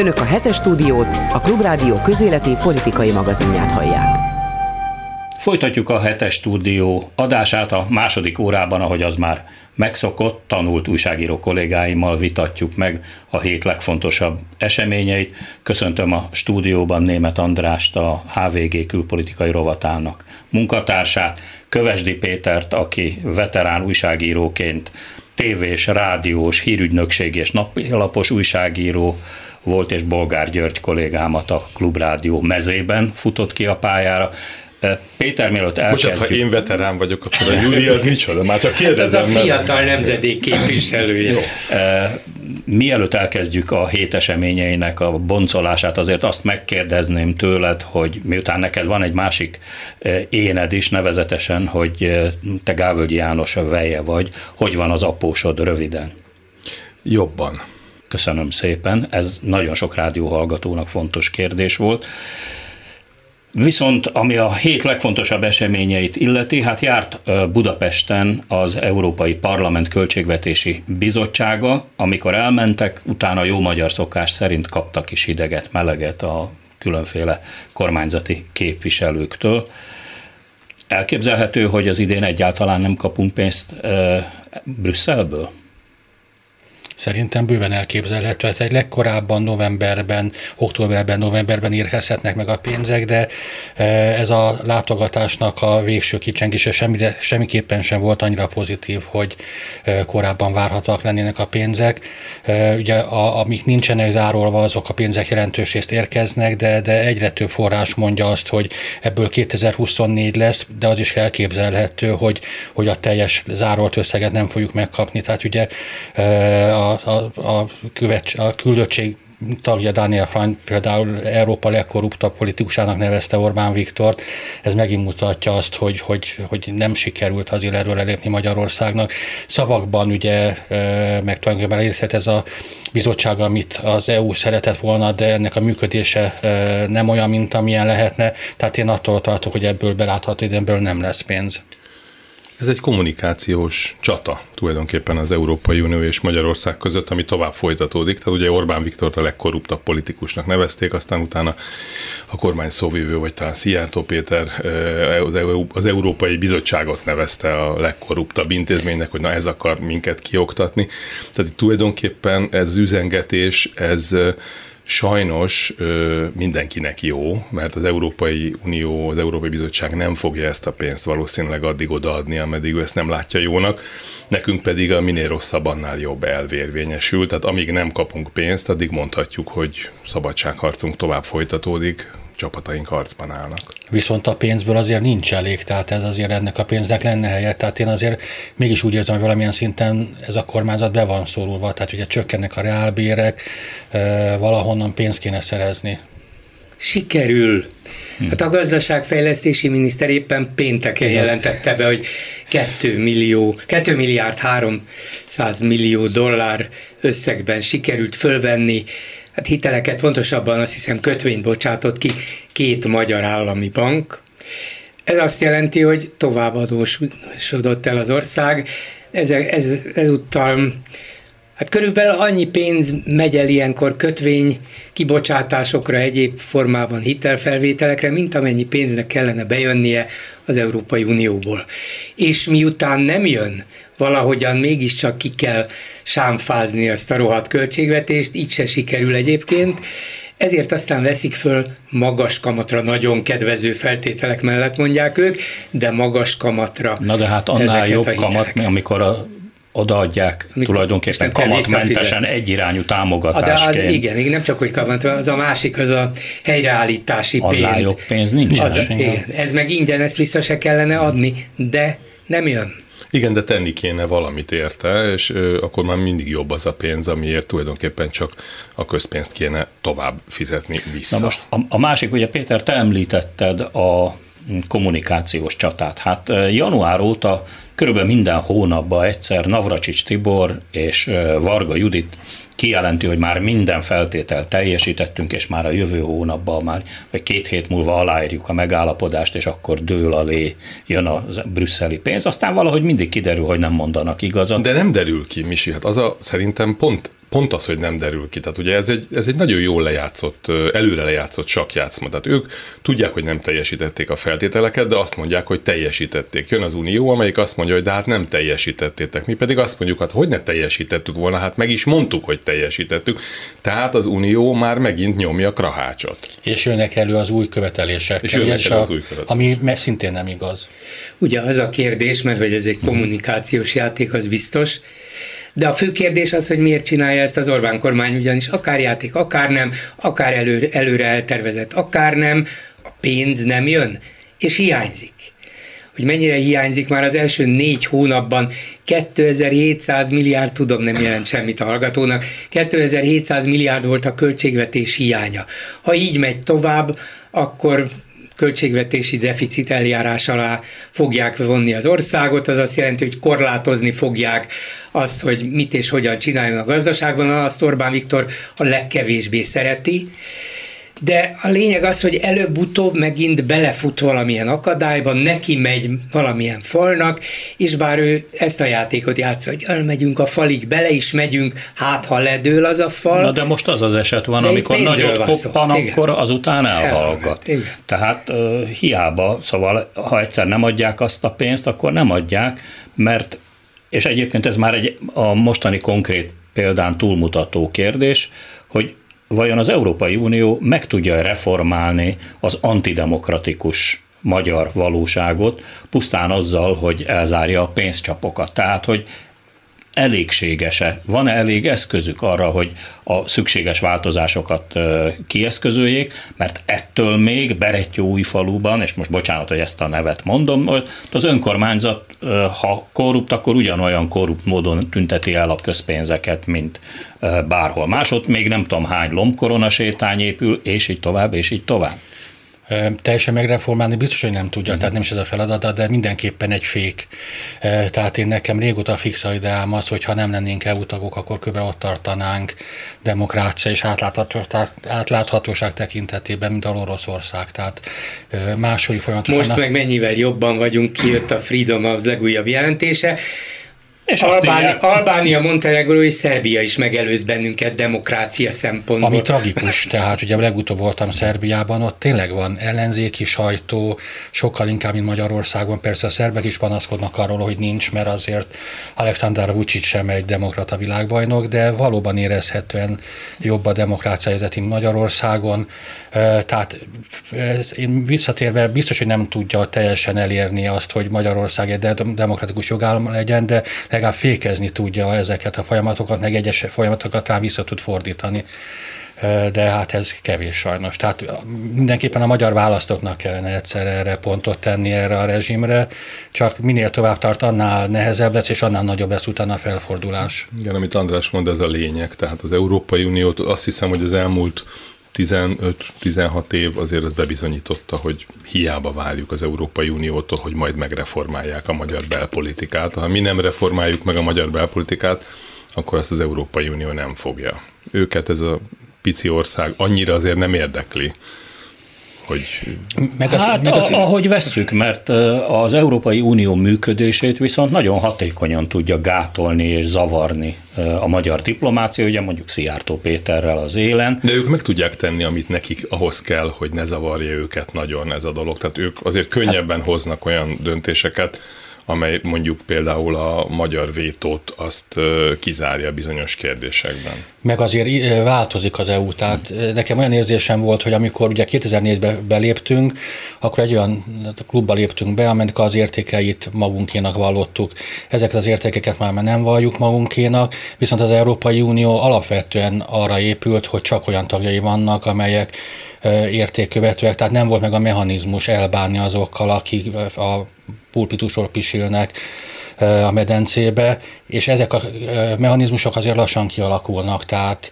Önök a hetes stúdiót, a Klubrádió közéleti politikai magazinját hallják. Folytatjuk a hetes stúdió adását a második órában, ahogy az már megszokott, tanult újságíró kollégáimmal vitatjuk meg a hét legfontosabb eseményeit. Köszöntöm a stúdióban német Andrást, a HVG külpolitikai rovatának munkatársát, Kövesdi Pétert, aki veterán újságíróként tévés, rádiós, hírügynökség és napilapos újságíró volt, és Bolgár György kollégámat a Klubrádió mezében futott ki a pályára. Péter, mielőtt elkezdjük... Bocsánat, ha én veterán vagyok, akkor a Júli az micsoda? Már csak kérdezem. Hát ez a fiatal nemzedék képviselője. Jó. Mielőtt elkezdjük a hét eseményeinek a boncolását, azért azt megkérdezném tőled, hogy miután neked van egy másik éned is, nevezetesen, hogy te Gávölgyi János veje vagy, hogy van az apósod röviden? Jobban. Köszönöm szépen, ez nagyon sok rádióhallgatónak fontos kérdés volt. Viszont ami a hét legfontosabb eseményeit illeti, hát járt Budapesten az Európai Parlament Költségvetési Bizottsága, amikor elmentek, utána jó magyar szokás szerint kaptak is hideget, meleget a különféle kormányzati képviselőktől. Elképzelhető, hogy az idén egyáltalán nem kapunk pénzt Brüsszelből? Szerintem bőven elképzelhető. Hát egy legkorábban novemberben, októberben, novemberben érkezhetnek meg a pénzek, de e, ez a látogatásnak a végső kicsengése semmire, semmiképpen sem volt annyira pozitív, hogy e, korábban várhatóak lennének a pénzek. E, ugye a, amik nincsenek zárolva, azok a pénzek jelentős részt érkeznek, de, de egyre több forrás mondja azt, hogy ebből 2024 lesz, de az is elképzelhető, hogy, hogy a teljes zárolt összeget nem fogjuk megkapni. Tehát ugye a a, a, küvet, a küldöttség tagja Daniel Frank például Európa legkorruptabb politikusának nevezte Orbán Viktort. Ez megint mutatja azt, hogy, hogy, hogy nem sikerült az illetről elépni Magyarországnak. Szavakban ugye meg tulajdonképpen elérhet ez a bizottság, amit az EU szeretett volna, de ennek a működése nem olyan, mint amilyen lehetne. Tehát én attól tartok, hogy ebből belátható időből nem lesz pénz. Ez egy kommunikációs csata tulajdonképpen az Európai Unió és Magyarország között, ami tovább folytatódik. Tehát ugye Orbán Viktor a legkorruptabb politikusnak nevezték, aztán utána a kormány szóvívő, vagy talán Szijjártó Péter eh, az, Európai Bizottságot nevezte a legkorruptabb intézménynek, hogy na ez akar minket kioktatni. Tehát itt tulajdonképpen ez üzengetés, ez Sajnos mindenkinek jó, mert az Európai Unió, az Európai Bizottság nem fogja ezt a pénzt valószínűleg addig odaadni, ameddig ő ezt nem látja jónak. Nekünk pedig a minél rosszabb, annál jobb elvérvényesül. Tehát amíg nem kapunk pénzt, addig mondhatjuk, hogy szabadságharcunk tovább folytatódik, csapataink harcban állnak. Viszont a pénzből azért nincs elég, tehát ez azért ennek a pénznek lenne helye. Tehát én azért mégis úgy érzem, hogy valamilyen szinten ez a kormányzat be van szorulva, tehát ugye csökkennek a reálbérek, valahonnan pénzt kéne szerezni. Sikerül. Hát a gazdaságfejlesztési miniszter éppen pénteken jelentette be, hogy 2 millió, 2 milliárd 300 millió dollár összegben sikerült fölvenni hát hiteleket, pontosabban azt hiszem kötvényt bocsátott ki két magyar állami bank. Ez azt jelenti, hogy tovább adósodott el az ország. Ez, ez, ezúttal Hát körülbelül annyi pénz megy el ilyenkor kötvény kibocsátásokra, egyéb formában hitelfelvételekre, mint amennyi pénznek kellene bejönnie az Európai Unióból. És miután nem jön, valahogyan mégiscsak ki kell sámfázni ezt a rohadt költségvetést, így se sikerül egyébként, ezért aztán veszik föl magas kamatra, nagyon kedvező feltételek mellett mondják ők, de magas kamatra. Na de hát annál jobb kamat, amikor a odaadják Mikor tulajdonképpen kamatmentesen egyirányú támogatásként. De az, igen, igen, nem csak hogy kamat, az a másik, az a helyreállítási Annál pénz. jobb pénz nincs. Az, igen, ez meg ingyen, ezt vissza se kellene adni, de nem jön. Igen, de tenni kéne valamit érte, és akkor már mindig jobb az a pénz, amiért tulajdonképpen csak a közpénzt kéne tovább fizetni vissza. Na most a, a másik, ugye Péter, te említetted a kommunikációs csatát. Hát január óta körülbelül minden hónapban egyszer Navracsics Tibor és Varga Judit kijelenti, hogy már minden feltétel teljesítettünk, és már a jövő hónapban, már vagy két hét múlva aláírjuk a megállapodást, és akkor dől alé jön a brüsszeli pénz. Aztán valahogy mindig kiderül, hogy nem mondanak igazat. De nem derül ki, Misi, hát az a szerintem pont pont az, hogy nem derül ki. Tehát ugye ez egy, ez egy nagyon jól lejátszott, előre lejátszott sakjátszma. Tehát ők tudják, hogy nem teljesítették a feltételeket, de azt mondják, hogy teljesítették. Jön az Unió, amelyik azt mondja, hogy de hát nem teljesítettétek. Mi pedig azt mondjuk, hát hogy ne teljesítettük volna, hát meg is mondtuk, hogy teljesítettük. Tehát az Unió már megint nyomja krahácsot. És jönnek elő az új követelések. És jönnek elő az új követelések. Ami szintén nem igaz. Ugye az a kérdés, mert hogy ez egy kommunikációs játék, az biztos, de a fő kérdés az, hogy miért csinálja ezt az Orbán kormány, ugyanis akár játék, akár nem, akár előre, előre eltervezett, akár nem, a pénz nem jön, és hiányzik. Hogy mennyire hiányzik már az első négy hónapban 2700 milliárd, tudom nem jelent semmit a hallgatónak, 2700 milliárd volt a költségvetés hiánya. Ha így megy tovább, akkor költségvetési deficit eljárás alá fogják vonni az országot, az azt jelenti, hogy korlátozni fogják azt, hogy mit és hogyan csináljon a gazdaságban, azt Orbán Viktor a legkevésbé szereti, de a lényeg az, hogy előbb-utóbb megint belefut valamilyen akadályban, neki megy valamilyen falnak, és bár ő ezt a játékot játsza, hogy elmegyünk a falig, bele is megyünk, hát ha ledől az a fal. Na de most az az eset van, de amikor nagyot koppan, akkor azután elhallgat. Tehát uh, hiába, szóval ha egyszer nem adják azt a pénzt, akkor nem adják, mert és egyébként ez már egy a mostani konkrét példán túlmutató kérdés, hogy vajon az Európai Unió meg tudja reformálni az antidemokratikus magyar valóságot pusztán azzal, hogy elzárja a pénzcsapokat. Tehát, hogy elégséges-e, van-e elég eszközük arra, hogy a szükséges változásokat kieszközöljék, mert ettől még Berettyó faluban, és most bocsánat, hogy ezt a nevet mondom, hogy az önkormányzat, ha korrupt, akkor ugyanolyan korrupt módon tünteti el a közpénzeket, mint bárhol másod, még nem tudom hány lombkorona sétány épül, és így tovább, és így tovább teljesen megreformálni biztos, hogy nem tudja, mm. tehát nem is ez a feladata, de mindenképpen egy fék. Tehát én nekem régóta fix a ideám az, hogy ha nem lennénk EU tagok, akkor kb. ott tartanánk demokrácia és átláthatóság, tekintetében, mint a Oroszország. Tehát máshogy folyamatosan... Most meg mennyivel jobban vagyunk, kijött a Freedom az legújabb jelentése, és Albánia, Albánia, Montenegro és Szerbia is megelőz bennünket demokrácia szempontból. Ami tragikus, tehát ugye legutóbb voltam Szerbiában, ott tényleg van ellenzéki sajtó, sokkal inkább, mint Magyarországon. Persze a szerbek is panaszkodnak arról, hogy nincs, mert azért Alexander Vucic sem egy demokrata világbajnok, de valóban érezhetően jobb a demokrácia helyzet, mint Magyarországon. Tehát én visszatérve biztos, hogy nem tudja teljesen elérni azt, hogy Magyarország egy demokratikus jogállam legyen, de legalább fékezni tudja ezeket a folyamatokat, meg egyes folyamatokat rá vissza tud fordítani de hát ez kevés sajnos. Tehát mindenképpen a magyar választóknak kellene egyszer erre pontot tenni erre a rezsimre, csak minél tovább tart, annál nehezebb lesz, és annál nagyobb lesz utána a felfordulás. Igen, amit András mond, ez a lényeg. Tehát az Európai Uniót azt hiszem, hogy az elmúlt 15-16 év azért ez bebizonyította, hogy hiába várjuk az Európai Uniótól, hogy majd megreformálják a magyar belpolitikát. Ha mi nem reformáljuk meg a magyar belpolitikát, akkor ezt az Európai Unió nem fogja. Őket ez a pici ország annyira azért nem érdekli, hogy... Meg az, hát meg az... ahogy vesszük, mert az Európai Unió működését viszont nagyon hatékonyan tudja gátolni és zavarni a magyar diplomácia, ugye mondjuk Szijjártó Péterrel az élen. De ők meg tudják tenni, amit nekik ahhoz kell, hogy ne zavarja őket nagyon ez a dolog. Tehát ők azért könnyebben hát... hoznak olyan döntéseket, amely mondjuk például a magyar vétót azt kizárja bizonyos kérdésekben. Meg azért változik az EU, tehát nekem olyan érzésem volt, hogy amikor ugye 2004-ben beléptünk, akkor egy olyan klubba léptünk be, amelynek az értékeit magunkénak vallottuk. Ezeket az értékeket már nem valljuk magunkénak, viszont az Európai Unió alapvetően arra épült, hogy csak olyan tagjai vannak, amelyek értékkövetőek, tehát nem volt meg a mechanizmus elbánni azokkal, akik a pulpitusról pisilnek a medencébe, és ezek a mechanizmusok azért lassan kialakulnak, tehát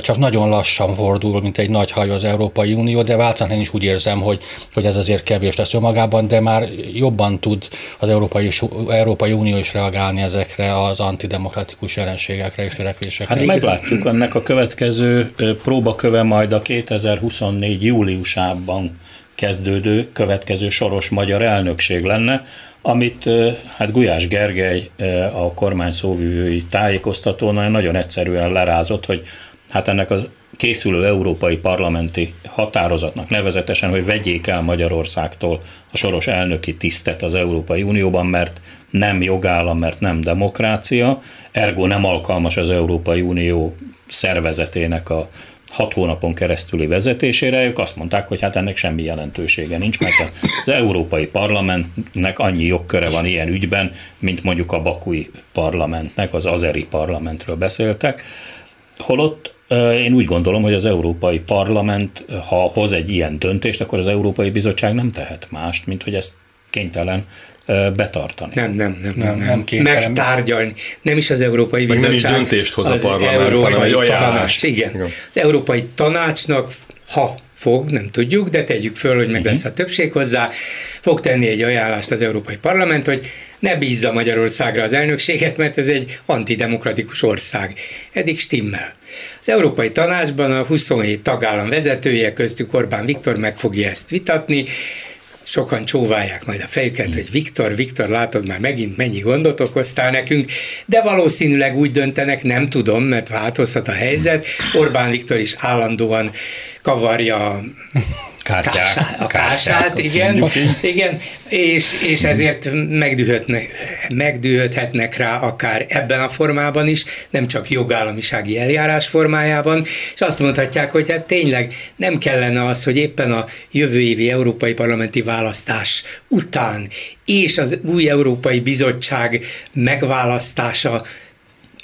csak nagyon lassan fordul, mint egy nagy hajó az Európai Unió, de változatlan is úgy érzem, hogy, hogy ez azért kevés lesz önmagában, de már jobban tud az Európai, Európai Unió is reagálni ezekre az antidemokratikus jelenségekre és törekvésekre. Hát meglátjuk ennek a következő próbaköve majd a 2024 júliusában kezdődő, következő soros magyar elnökség lenne, amit hát Gulyás Gergely a kormány szóvivői tájékoztatón nagyon egyszerűen lerázott, hogy hát ennek az készülő európai parlamenti határozatnak nevezetesen, hogy vegyék el Magyarországtól a soros elnöki tisztet az Európai Unióban, mert nem jogállam, mert nem demokrácia, ergo nem alkalmas az Európai Unió szervezetének a hat hónapon keresztüli vezetésére, ők azt mondták, hogy hát ennek semmi jelentősége nincs, mert az Európai Parlamentnek annyi jogköre van ilyen ügyben, mint mondjuk a Bakui Parlamentnek, az Azeri Parlamentről beszéltek, holott én úgy gondolom, hogy az Európai Parlament, ha hoz egy ilyen döntést, akkor az Európai Bizottság nem tehet mást, mint hogy ezt kénytelen betartani. Nem, nem, nem, nem, nem, nem megtárgyalni. Nem is az Európai Bizottság. Nem is döntést hoz az a parlament, Európai hanem Tanács. Igen. igen. Az Európai Tanácsnak, ha fog, nem tudjuk, de tegyük föl, hogy meg mhm. lesz a többség hozzá, fog tenni egy ajánlást az Európai Parlament, hogy ne bízza Magyarországra az elnökséget, mert ez egy antidemokratikus ország. Eddig stimmel. Az Európai Tanácsban a 27 tagállam vezetője, köztük Orbán Viktor meg fogja ezt vitatni, sokan csóválják majd a fejüket, hogy Viktor, Viktor, látod már megint mennyi gondot okoztál nekünk, de valószínűleg úgy döntenek, nem tudom, mert változhat a helyzet. Orbán Viktor is állandóan kavarja Kártyák, Kásá, a kását, igen, igen, és, és ezért megdühöthetnek rá akár ebben a formában is, nem csak jogállamisági eljárás formájában, és azt mondhatják, hogy hát tényleg nem kellene az, hogy éppen a jövő évi európai parlamenti választás után és az új Európai Bizottság megválasztása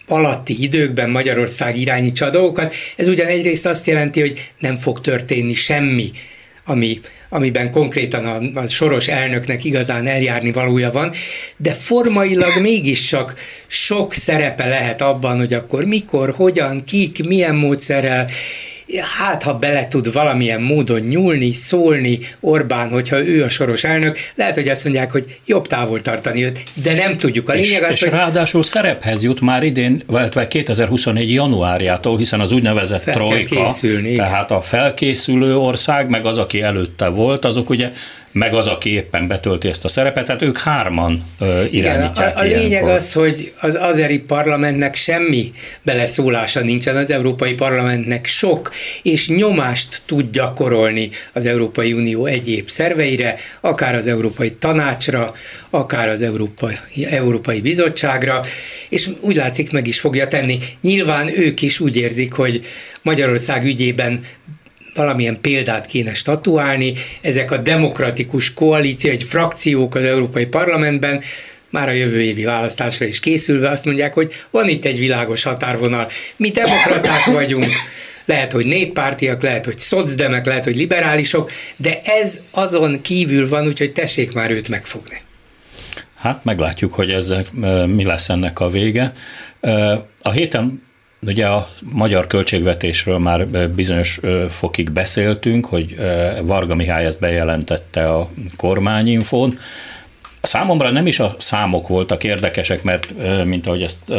alatti időkben Magyarország irányítsa a dolgokat. Ez ugyan egyrészt azt jelenti, hogy nem fog történni semmi ami, amiben konkrétan a, a soros elnöknek igazán eljárni valója van, de formailag mégiscsak sok szerepe lehet abban, hogy akkor mikor, hogyan, kik, milyen módszerrel, hát ha bele tud valamilyen módon nyúlni, szólni Orbán, hogyha ő a soros elnök, lehet, hogy azt mondják, hogy jobb távol tartani őt, de nem tudjuk. A lényeg és, az, és hogy... ráadásul szerephez jut már idén, illetve 2024 januárjától, hiszen az úgynevezett trojka, készülni, tehát a felkészülő ország, meg az, aki előtte volt, azok ugye meg az, aki éppen betölti ezt a szerepet, tehát ők hárman ö, irányítják. Igen, a, a lényeg az, hogy az azeri parlamentnek semmi beleszólása nincsen, az Európai Parlamentnek sok, és nyomást tud gyakorolni az Európai Unió egyéb szerveire, akár az Európai Tanácsra, akár az Európai, Európai Bizottságra, és úgy látszik meg is fogja tenni. Nyilván ők is úgy érzik, hogy Magyarország ügyében valamilyen példát kéne statuálni, ezek a demokratikus koalíció, egy frakciók az Európai Parlamentben, már a jövő évi választásra is készülve azt mondják, hogy van itt egy világos határvonal. Mi demokraták vagyunk, lehet, hogy néppártiak, lehet, hogy szocdemek, lehet, hogy liberálisok, de ez azon kívül van, úgyhogy tessék már őt megfogni. Hát meglátjuk, hogy ez mi lesz ennek a vége. A héten Ugye a magyar költségvetésről már bizonyos fokig beszéltünk, hogy Varga Mihály ezt bejelentette a kormányinfón. Számomra nem is a számok voltak érdekesek, mert mint ahogy ezt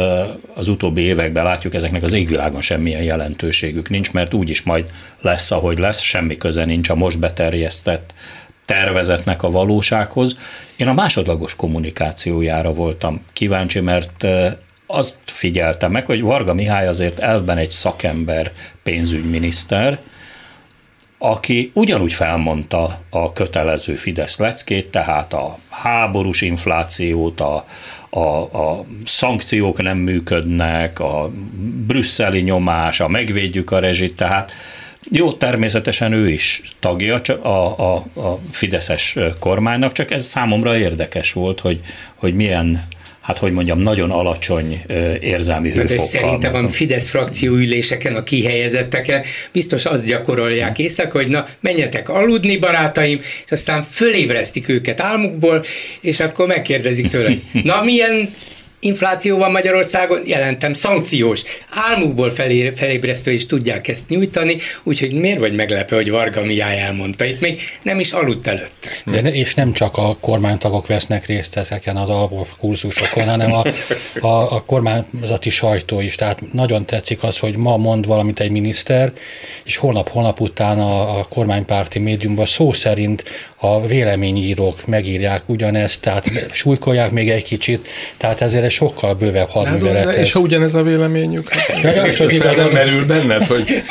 az utóbbi években látjuk, ezeknek az égvilágon semmilyen jelentőségük nincs, mert úgy is majd lesz, ahogy lesz, semmi köze nincs a most beterjesztett tervezetnek a valósághoz. Én a másodlagos kommunikációjára voltam kíváncsi, mert azt figyeltem meg, hogy Varga Mihály azért elvben egy szakember pénzügyminiszter, aki ugyanúgy felmondta a kötelező Fidesz leckét, tehát a háborús inflációt, a, a, a szankciók nem működnek, a brüsszeli nyomás, a megvédjük a rezsit, tehát jó, természetesen ő is tagja a, a, a Fideszes kormánynak, csak ez számomra érdekes volt, hogy, hogy milyen hát hogy mondjam, nagyon alacsony érzelmi hőfokkal. De szerintem a Fidesz frakcióüléseken, a kihelyezetteken biztos azt gyakorolják észak, hogy na, menjetek aludni, barátaim, és aztán fölébresztik őket álmukból, és akkor megkérdezik tőle, na milyen infláció van Magyarországon, jelentem szankciós. Álmukból felé, felébresztő is tudják ezt nyújtani, úgyhogy miért vagy meglepő, hogy Varga Mihály elmondta, itt még nem is aludt előtte. De ne, és nem csak a kormánytagok vesznek részt ezeken az alvó kurzusokon, hanem a, a, a kormányzati sajtó is. Tehát nagyon tetszik az, hogy ma mond valamit egy miniszter, és holnap-holnap után a, a kormánypárti médiumban szó szerint a véleményírók megírják ugyanezt, tehát súlykolják még egy kicsit, tehát ezért egy sokkal bővebb hadművelet. Hát, és ha ugyanez a véleményük, hát nem merül benned, hogy...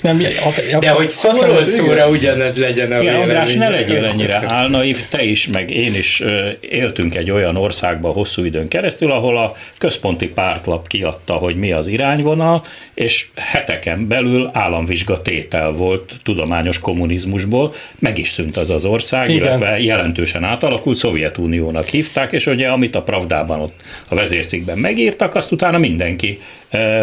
Nem, a, a, de hogy szóról szóra ugyanez legyen a vélemény. András, ne legyél ennyire álnaív, te is, meg én is éltünk egy olyan országban hosszú időn keresztül, ahol a központi pártlap kiadta, hogy mi az irányvonal, és heteken belül államvizsga tétel volt tudományos kommunizmusból, meg is szűnt az az ország, Igen. illetve jelentősen átalakult, Szovjetuniónak hívták, és ugye amit a Pravdában ott a vezércikben megírtak, azt utána mindenki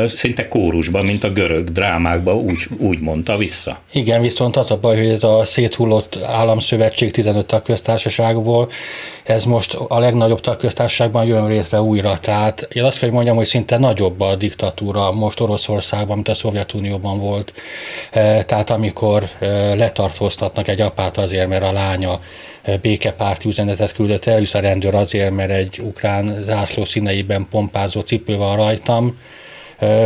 szinte kórusban, mint a görög drámákban úgy, úgy mondta vissza. Igen, viszont az a baj, hogy ez a széthullott államszövetség 15 tagköztársaságból, ez most a legnagyobb tagköztársaságban jön létre újra. Tehát én azt kell, hogy mondjam, hogy szinte nagyobb a diktatúra most Oroszországban, mint a Szovjetunióban volt. Tehát amikor letartóztatnak egy apát azért, mert a lánya békepárti üzenetet küldött el, a rendőr azért, mert egy ukrán zászló színeiben pompázó cipő van rajtam,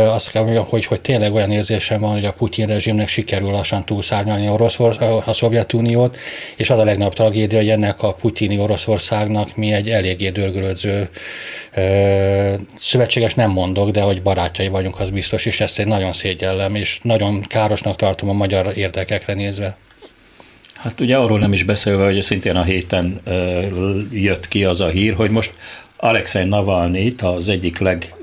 azt kell mondjam, hogy, hogy tényleg olyan érzésem van, hogy a Putyin rezsimnek sikerül lassan túlszárnyalni Oroszorsz, a Szovjetuniót, és az a legnagyobb tragédia, hogy ennek a putyini Oroszországnak mi egy eléggé dörgölődző szövetséges nem mondok, de hogy barátjai vagyunk, az biztos, és ezt egy nagyon szégyellem, és nagyon károsnak tartom a magyar érdekekre nézve. Hát ugye arról nem is beszélve, hogy szintén a héten jött ki az a hír, hogy most Alexei Navalnyit, az egyik leg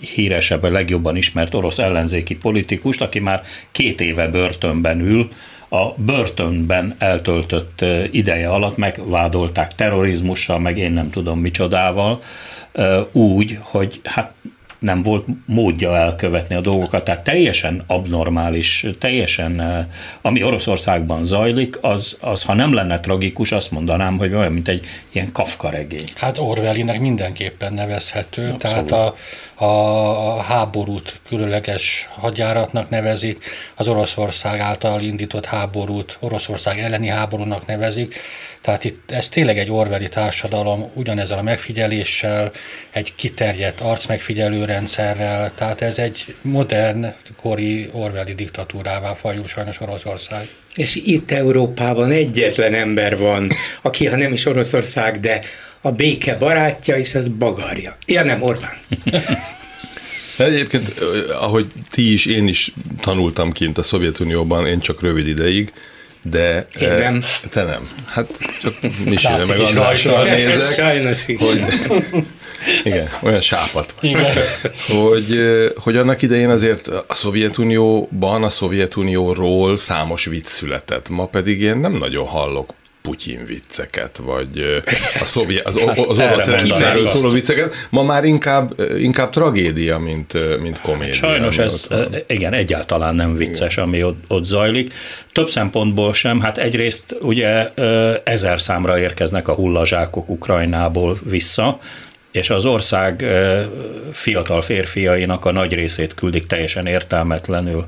híresebb, a legjobban ismert orosz ellenzéki politikust, aki már két éve börtönben ül, a börtönben eltöltött ideje alatt megvádolták terrorizmussal, meg én nem tudom micsodával, úgy, hogy hát nem volt módja elkövetni a dolgokat, tehát teljesen abnormális, teljesen, ami Oroszországban zajlik, az, az ha nem lenne tragikus, azt mondanám, hogy olyan, mint egy ilyen Kafka regény. Hát Orwellinek mindenképpen nevezhető, Abszolút. tehát a, a háborút különleges hadjáratnak nevezik, az Oroszország által indított háborút Oroszország elleni háborúnak nevezik, tehát itt ez tényleg egy orveli társadalom, ugyanezzel a megfigyeléssel, egy kiterjedt arcmegfigyelő rendszerrel, tehát ez egy modern, kori orveli diktatúrává fajul sajnos Oroszország. És itt Európában egyetlen ember van, aki ha nem is Oroszország, de a béke barátja, és az bagarja. Ja nem, Orbán. Egyébként, ahogy ti is, én is tanultam kint a Szovjetunióban, én csak rövid ideig, de Én eh, nem. Te nem. Hát csak Misére meg Andrással nézek. Sajnos igen. Hogy, igen, olyan sápat. Igen. Hogy, hogy annak idején azért a Szovjetunióban, a Szovjetunióról számos vicc született. Ma pedig én nem nagyon hallok Putyin vicceket, vagy a szovjet, az, hát, az orosz rendszerről szóló vicceket, ma már inkább, inkább tragédia, mint, mint komédia. Sajnos ez, igen, egyáltalán nem vicces, igen. ami ott, ott zajlik. Több szempontból sem, hát egyrészt ugye ezer számra érkeznek a hullazsákok Ukrajnából vissza, és az ország fiatal férfiainak a nagy részét küldik teljesen értelmetlenül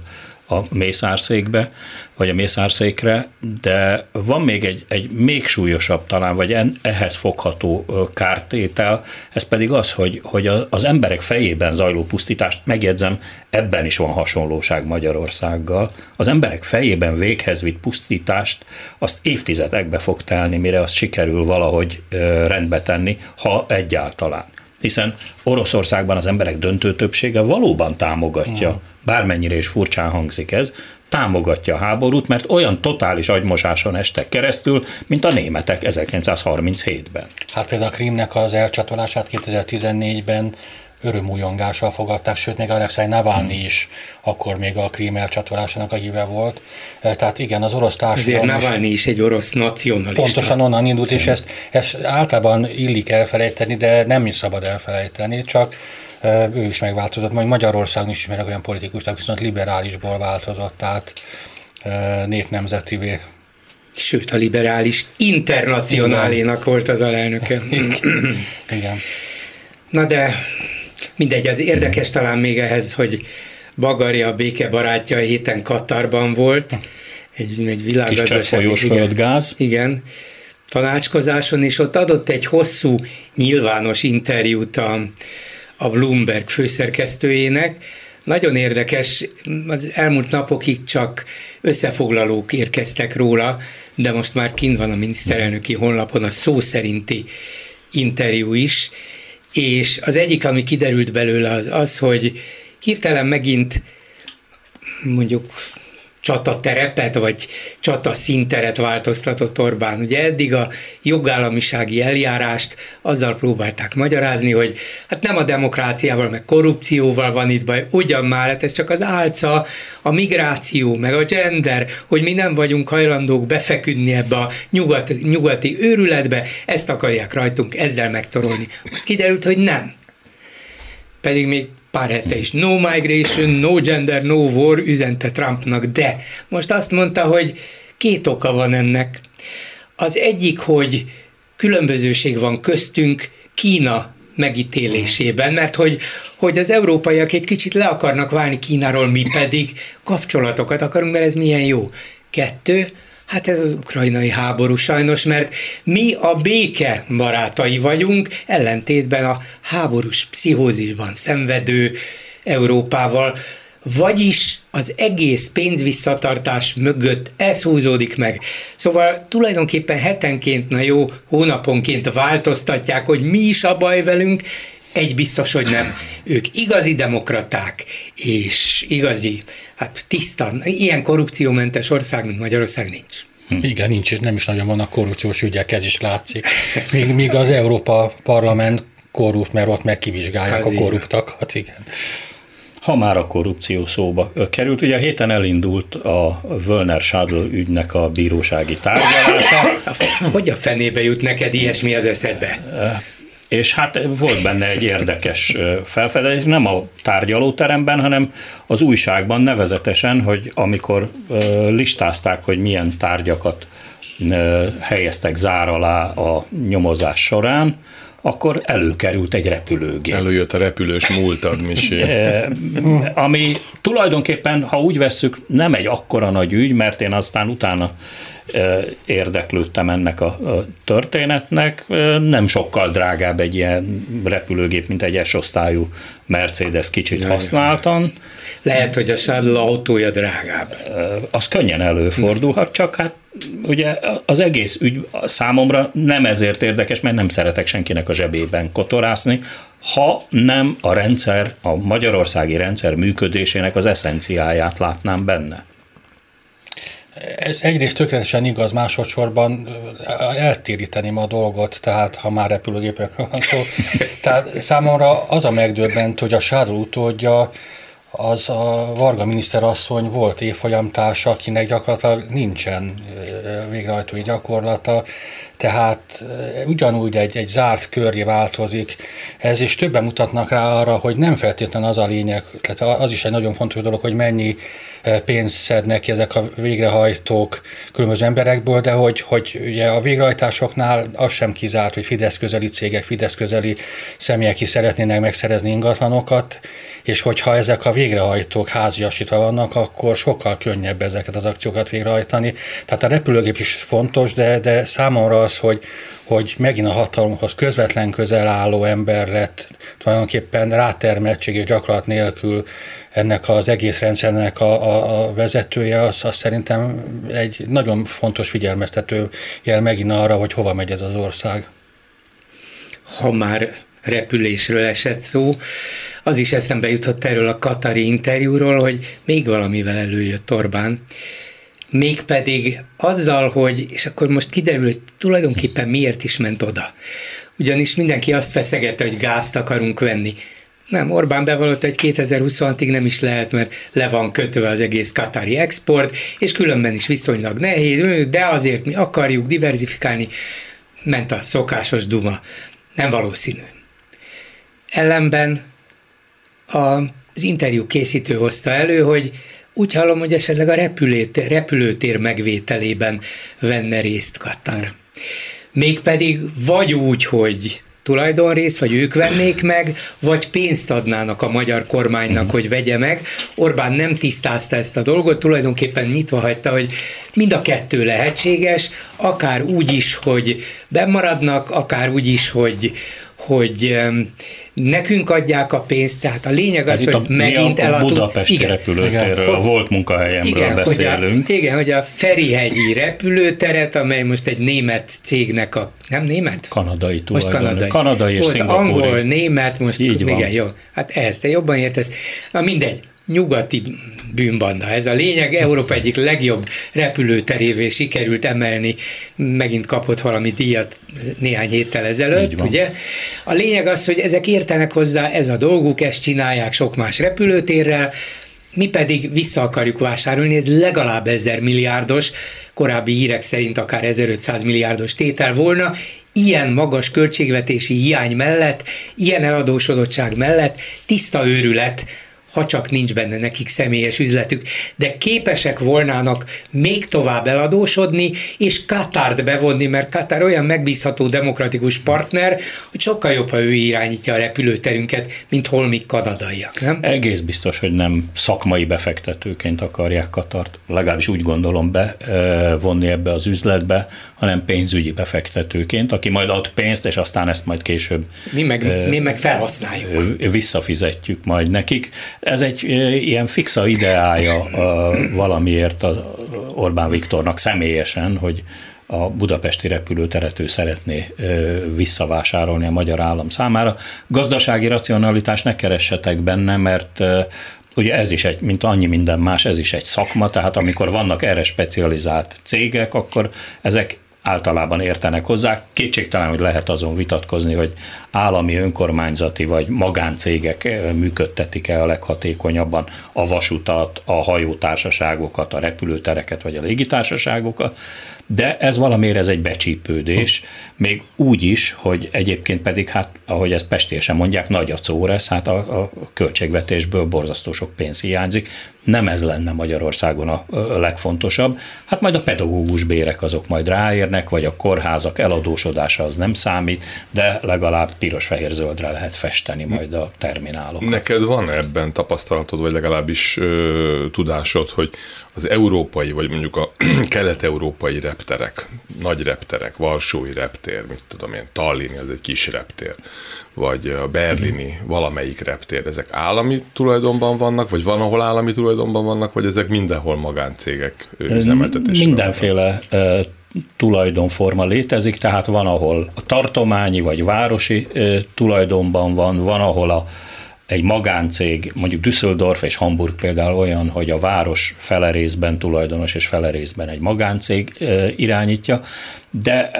a mészárszékbe, vagy a mészárszékre, de van még egy, egy még súlyosabb talán, vagy en, ehhez fogható kártétel, ez pedig az, hogy, hogy az emberek fejében zajló pusztítást, megjegyzem, ebben is van hasonlóság Magyarországgal, az emberek fejében véghez vitt pusztítást, azt évtizedekbe fog telni, mire azt sikerül valahogy rendbe tenni, ha egyáltalán hiszen Oroszországban az emberek döntő többsége valóban támogatja, mm. bármennyire is furcsán hangzik ez, támogatja a háborút, mert olyan totális agymosáson estek keresztül, mint a németek 1937-ben. Hát például a Krimnek az elcsatolását 2014-ben örömújongással fogadták, sőt még Alexei Navalnyi hmm. is akkor még a krím elcsatolásának a híve volt. E, tehát igen, az orosz társadalom... Ezért Navalnyi is egy orosz nacionalista. Pontosan onnan indult, és ezt, ezt általában illik elfelejteni, de nem is szabad elfelejteni, csak e, ő is megváltozott, majd Magyarországon is ismerek olyan politikusnak, viszont liberálisból változott, tehát e, népnemzetivé. Sőt, a liberális internacionálénak volt az alelnöke. Igen. Na de mindegy, az érdekes talán még ehhez, hogy Bagari a béke barátja a héten Katarban volt, egy, egy világgazdasági... Kis igen, gáz. Igen, tanácskozáson, és ott adott egy hosszú nyilvános interjút a, a Bloomberg főszerkesztőjének. Nagyon érdekes, az elmúlt napokig csak összefoglalók érkeztek róla, de most már kint van a miniszterelnöki honlapon a szó szerinti interjú is, és az egyik, ami kiderült belőle az az, hogy hirtelen megint mondjuk csata terepet, vagy csata szinteret változtatott Orbán. Ugye eddig a jogállamisági eljárást azzal próbálták magyarázni, hogy hát nem a demokráciával, meg korrupcióval van itt baj, ugyan már, hát ez csak az álca, a migráció, meg a gender, hogy mi nem vagyunk hajlandók befeküdni ebbe a nyugati, nyugati őrületbe, ezt akarják rajtunk ezzel megtorolni. Most kiderült, hogy nem. Pedig még pár hete is no migration, no gender, no war üzente Trumpnak, de most azt mondta, hogy két oka van ennek. Az egyik, hogy különbözőség van köztünk Kína megítélésében, mert hogy, hogy az európaiak egy kicsit le akarnak válni Kínáról, mi pedig kapcsolatokat akarunk, mert ez milyen jó. Kettő, Hát ez az ukrajnai háború sajnos, mert mi a béke barátai vagyunk, ellentétben a háborús pszichózisban szenvedő Európával, vagyis az egész pénzvisszatartás mögött ez húzódik meg. Szóval tulajdonképpen hetenként, na jó, hónaponként változtatják, hogy mi is a baj velünk, egy biztos, hogy nem. Ők igazi demokraták, és igazi, hát tiszta, ilyen korrupciómentes ország, mint Magyarország nincs. Hm. Igen, nincs, nem is nagyon vannak korrupciós ügyek, ez is látszik. Míg, míg az Európa Parlament korrupt, mert ott megkivizsgálják az a korruptakat, igen. Ha már a korrupció szóba került, ugye a héten elindult a Völner Schadl ügynek a bírósági tárgyalása. Hogy a fenébe jut neked ilyesmi az eszedbe? És hát volt benne egy érdekes felfedezés, nem a tárgyalóteremben, hanem az újságban nevezetesen, hogy amikor listázták, hogy milyen tárgyakat helyeztek zár alá a nyomozás során, akkor előkerült egy repülőgép. Előjött a repülős múltad, Misi. Ami tulajdonképpen, ha úgy vesszük, nem egy akkora nagy ügy, mert én aztán utána érdeklődtem ennek a történetnek. Nem sokkal drágább egy ilyen repülőgép, mint egy S-osztályú Mercedes kicsit használtan. Lehet, hogy a Shuttle autója drágább. Az könnyen előfordulhat, csak hát ugye az egész ügy számomra nem ezért érdekes, mert nem szeretek senkinek a zsebében kotorászni, ha nem a rendszer, a magyarországi rendszer működésének az eszenciáját látnám benne. Ez egyrészt tökéletesen igaz, másodszorban eltéríteném a dolgot, tehát ha már repülőgépekről van szó. Tehát számomra az a megdöbbent, hogy a Sáró utódja az a Varga miniszterasszony volt évfolyamtársa, akinek gyakorlatilag nincsen végrehajtói gyakorlata, tehát ugyanúgy egy, egy zárt köré változik ez, és többen mutatnak rá arra, hogy nem feltétlenül az a lényeg, tehát az is egy nagyon fontos dolog, hogy mennyi pénzt szednek ki ezek a végrehajtók különböző emberekből, de hogy, hogy ugye a végrehajtásoknál az sem kizárt, hogy Fidesz közeli cégek, Fidesz közeli személyek is szeretnének megszerezni ingatlanokat, és hogyha ezek a végrehajtók háziasítva vannak, akkor sokkal könnyebb ezeket az akciókat végrehajtani. Tehát a repülőgép is fontos, de, de számomra az, hogy, hogy megint a hatalomhoz közvetlen közel álló ember lett tulajdonképpen rátermettség és gyakorlat nélkül ennek az egész rendszernek a, a, a vezetője, az, az szerintem egy nagyon fontos figyelmeztető jel megint arra, hogy hova megy ez az ország. Ha már repülésről esett szó, az is eszembe jutott erről a Katari interjúról, hogy még valamivel előjött Orbán, mégpedig azzal, hogy, és akkor most kiderül, hogy tulajdonképpen miért is ment oda. Ugyanis mindenki azt feszegette, hogy gázt akarunk venni. Nem, Orbán bevallott, hogy 2026-ig nem is lehet, mert le van kötve az egész katári export, és különben is viszonylag nehéz, de azért mi akarjuk diversifikálni. Ment a szokásos duma. Nem valószínű. Ellenben a, az interjú készítő hozta elő, hogy úgy hallom, hogy esetleg a repülőtér, repülőtér megvételében venne részt Katar. Mégpedig vagy úgy, hogy tulajdonrészt, vagy ők vennék meg, vagy pénzt adnának a magyar kormánynak, mm. hogy vegye meg. Orbán nem tisztázta ezt a dolgot, tulajdonképpen nyitva hagyta, hogy mind a kettő lehetséges, akár úgy is, hogy bemaradnak, akár úgy is, hogy, hogy nekünk adják a pénzt, tehát a lényeg az, hát hogy megint eladunk. Budapesti igen, repülőtérről, a volt munkahelyemről igen, beszélünk. Hogy a, igen, hogy a Ferihegyi repülőteret, amely most egy német cégnek a, nem német? Kanadai Most kanadai. Kanadai és Volt angol, német, most Így igen, van. jó. Hát ehhez te jobban értesz. Na mindegy nyugati bűnbanda. Ez a lényeg, Európa egyik legjobb repülőterévé sikerült emelni, megint kapott valami díjat néhány héttel ezelőtt, ugye? A lényeg az, hogy ezek értenek hozzá, ez a dolguk, ezt csinálják sok más repülőtérrel, mi pedig vissza akarjuk vásárolni, ez legalább ezer milliárdos, korábbi hírek szerint akár 1500 milliárdos tétel volna, ilyen magas költségvetési hiány mellett, ilyen eladósodottság mellett tiszta őrület, ha csak nincs benne nekik személyes üzletük, de képesek volnának még tovább eladósodni, és Katárt bevonni, mert Katár olyan megbízható demokratikus partner, hogy sokkal jobb, ha ő irányítja a repülőterünket, mint holmik kanadaiak, nem? Egész biztos, hogy nem szakmai befektetőként akarják Katart, legalábbis úgy gondolom bevonni ebbe az üzletbe, hanem pénzügyi befektetőként, aki majd ad pénzt, és aztán ezt majd később mi meg, mi meg felhasználjuk. Visszafizetjük majd nekik. Ez egy ilyen fixa ideája valamiért az Orbán Viktornak személyesen, hogy a budapesti repülőteret ő szeretné visszavásárolni a magyar állam számára. Gazdasági racionalitást ne keressetek benne, mert ugye ez is egy, mint annyi minden más, ez is egy szakma, tehát amikor vannak erre specializált cégek, akkor ezek általában értenek hozzá. Kétségtelen, hogy lehet azon vitatkozni, hogy állami, önkormányzati vagy magáncégek eh, működtetik-e a leghatékonyabban a vasutat, a hajótársaságokat, a repülőtereket vagy a légitársaságokat, de ez valamiért ez egy becsípődés, még úgy is, hogy egyébként pedig, hát ahogy ezt pestésen mondják, nagy a córesz, hát a, a költségvetésből borzasztó sok pénz hiányzik, nem ez lenne Magyarországon a, a legfontosabb. Hát majd a pedagógus bérek azok majd ráérnek, vagy a kórházak eladósodása az nem számít, de legalább piros-fehér-zöldre lehet festeni majd a terminálokat. Neked van ebben tapasztalatod, vagy legalábbis ö, tudásod, hogy az európai, vagy mondjuk a kelet-európai repterek, nagy repterek, Varsói reptér, mit tudom én, Tallinn, ez egy kis reptér, vagy a berlini valamelyik reptér, ezek állami tulajdonban vannak, vagy van, ahol állami tulajdonban vannak, vagy ezek mindenhol magáncégek üzemeltetésében Mindenféle vannak? tulajdonforma létezik, tehát van, ahol a tartományi vagy városi tulajdonban van, van, ahol a egy magáncég, mondjuk Düsseldorf és Hamburg például olyan, hogy a város fele részben tulajdonos és fele részben egy magáncég irányítja, de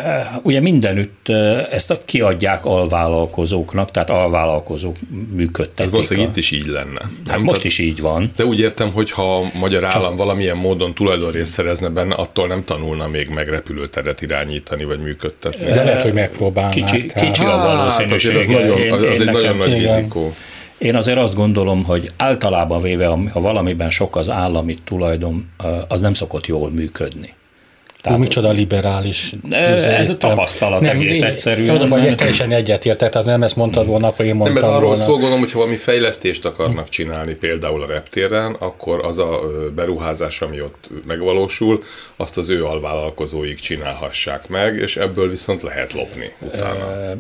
ugye mindenütt ezt kiadják alvállalkozóknak, tehát alvállalkozók működtetik. Ez valószínűleg itt is így lenne. Hát nem? most is így van. De úgy értem, hogy ha a magyar állam Csak... valamilyen módon tulajdonrészt szerezne benne, attól nem tanulna még meg repülőteret irányítani vagy működtetni. De lehet, hogy megpróbálná. Kicsi, kicsi a valószínűség. Hát, az, nagyon, az, az egy nagyon nagy rizikó. Én azért azt gondolom, hogy általában véve, ha valamiben sok az állami tulajdon, az nem szokott jól működni. Tehát, Ó, micsoda liberális. Ez a tapasztalat nem, egész egyszerű. Az a baj, teljesen egyetértek, tehát nem ezt mondtad volna, akkor én mondtam Nem, ez arról szól, gondolom, hogyha valami fejlesztést akarnak csinálni, például a reptéren, akkor az a beruházás, ami ott megvalósul, azt az ő alvállalkozóik csinálhassák meg, és ebből viszont lehet lopni utána.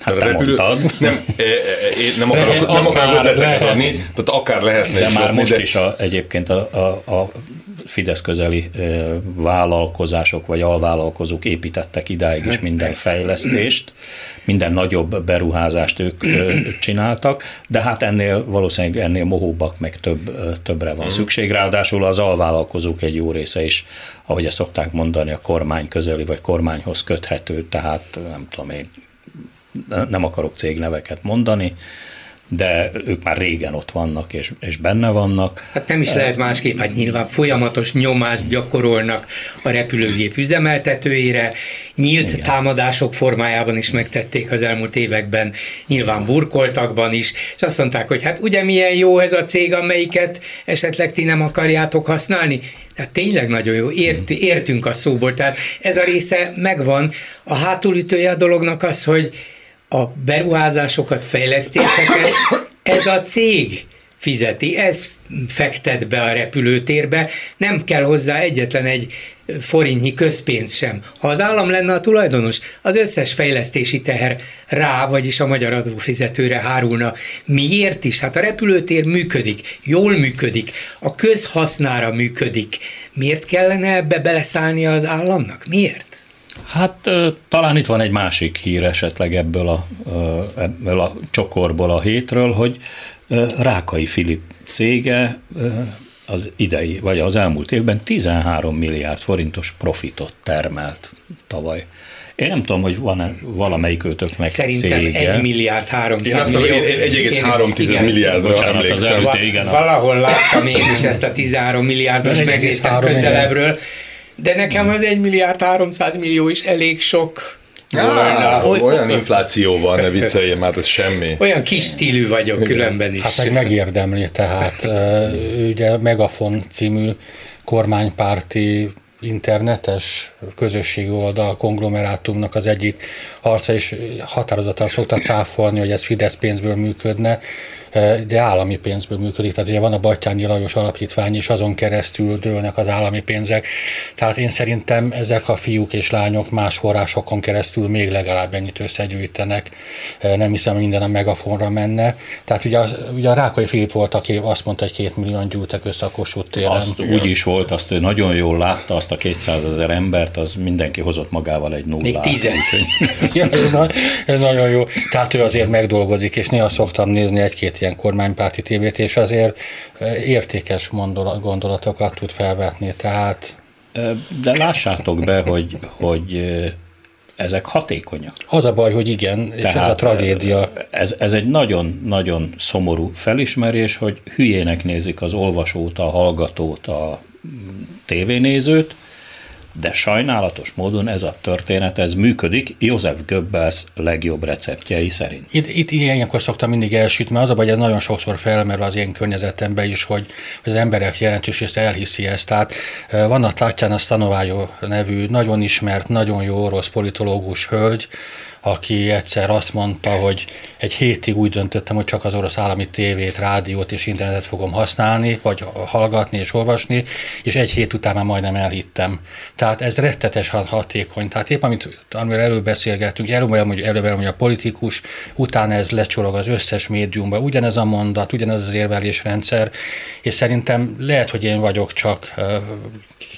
Hát te repülő... mondtad. Nem, e, e, e, én nem akarok, nem akarok ötleteket adni, tehát akár lehetne De is már most de... is a, egyébként a, a, a Fidesz közeli vállalkozások vagy alvállalkozók építettek idáig is minden fejlesztést, minden nagyobb beruházást ők csináltak, de hát ennél valószínűleg ennél mohóbbak meg több, többre van mhm. szükség. Ráadásul az alvállalkozók egy jó része is, ahogy ezt szokták mondani, a kormány közeli vagy kormányhoz köthető, tehát nem tudom én, nem akarok cégneveket mondani, de ők már régen ott vannak és, és benne vannak. Hát nem is lehet másképp, hát nyilván folyamatos nyomást gyakorolnak a repülőgép üzemeltetőire, nyílt Igen. támadások formájában is megtették az elmúlt években, nyilván burkoltakban is, és azt mondták, hogy hát ugye milyen jó ez a cég, amelyiket esetleg ti nem akarjátok használni, tehát tényleg nagyon jó, Ért, értünk a szóból, tehát ez a része megvan. A hátulütője a dolognak az, hogy a beruházásokat, fejlesztéseket ez a cég fizeti, ez fektet be a repülőtérbe, nem kell hozzá egyetlen egy forintnyi közpénz sem. Ha az állam lenne a tulajdonos, az összes fejlesztési teher rá, vagyis a magyar adófizetőre hárulna. Miért is? Hát a repülőtér működik, jól működik, a közhasznára működik. Miért kellene ebbe beleszállnia az államnak? Miért? Hát talán itt van egy másik hír esetleg ebből a, ebből a csokorból a hétről, hogy Rákai Filip cége az idei, vagy az elmúlt évben 13 milliárd forintos profitot termelt tavaly. Én nem tudom, hogy van-e valamelyik őtöknek Szerintem cége. 1 milliárd 300 Én millió. mondom, 1,3 milliárdra Bocsánat, az elüté, igen. Valahol láttam én is ezt a 13 milliárdos, megnéztem közelebbről, de nekem az 1 milliárd 300 millió is elég sok. Á, olyan infláció van, ne vicceljél, már ez semmi. Olyan kis stílű vagyok különben is. Hát meg megérdemli, tehát ugye Megafon című kormánypárti internetes közösségi oldal konglomerátumnak az egyik harca, és határozottan szokta cáfolni, hogy ez Fidesz pénzből működne, de állami pénzből működik. Tehát ugye van a Battyányi Lajos Alapítvány, és azon keresztül dőlnek az állami pénzek. Tehát én szerintem ezek a fiúk és lányok más forrásokon keresztül még legalább ennyit összegyűjtenek. Nem hiszem, hogy minden a megafonra menne. Tehát ugye, az, ugye a Rákai Filip volt, aki azt mondta, hogy két millióan gyűltek össze a Kossuth téren. Azt úgy is volt, azt ő nagyon jól látta, azt a 200 ezer embert, az mindenki hozott magával egy nullát. Még tizet. Ja, ez, na, ez nagyon jó. Tehát ő azért megdolgozik, és néha szoktam nézni egy-két ilyen kormánypárti tévét, és azért értékes gondolat, gondolatokat tud felvetni. Tehát De lássátok be, hogy, hogy ezek hatékonyak. az a baj, hogy igen, és ez a tragédia. Ez, ez egy nagyon-nagyon szomorú felismerés, hogy hülyének nézik az olvasót, a hallgatót, a tévénézőt, de sajnálatos módon ez a történet, ez működik József Goebbels legjobb receptjei szerint. Itt, itt ilyenkor szoktam mindig elsütni, az a baj, ez nagyon sokszor felmerül az én környezetemben is, hogy, hogy az emberek jelentős része elhiszi ezt. Tehát eh, van a Tatjana Stanovájó nevű, nagyon ismert, nagyon jó orosz politológus hölgy, aki egyszer azt mondta, hogy egy hétig úgy döntöttem, hogy csak az orosz állami tévét, rádiót és internetet fogom használni, vagy hallgatni és olvasni, és egy hét után már majdnem elhittem. Tehát ez rettetesen hatékony. Tehát épp amit amiről előbb beszélgettünk, előbb hogy előbb hogy a politikus, utána ez lecsorog az összes médiumba, ugyanez a mondat, ugyanez az érvelésrendszer, és szerintem lehet, hogy én vagyok csak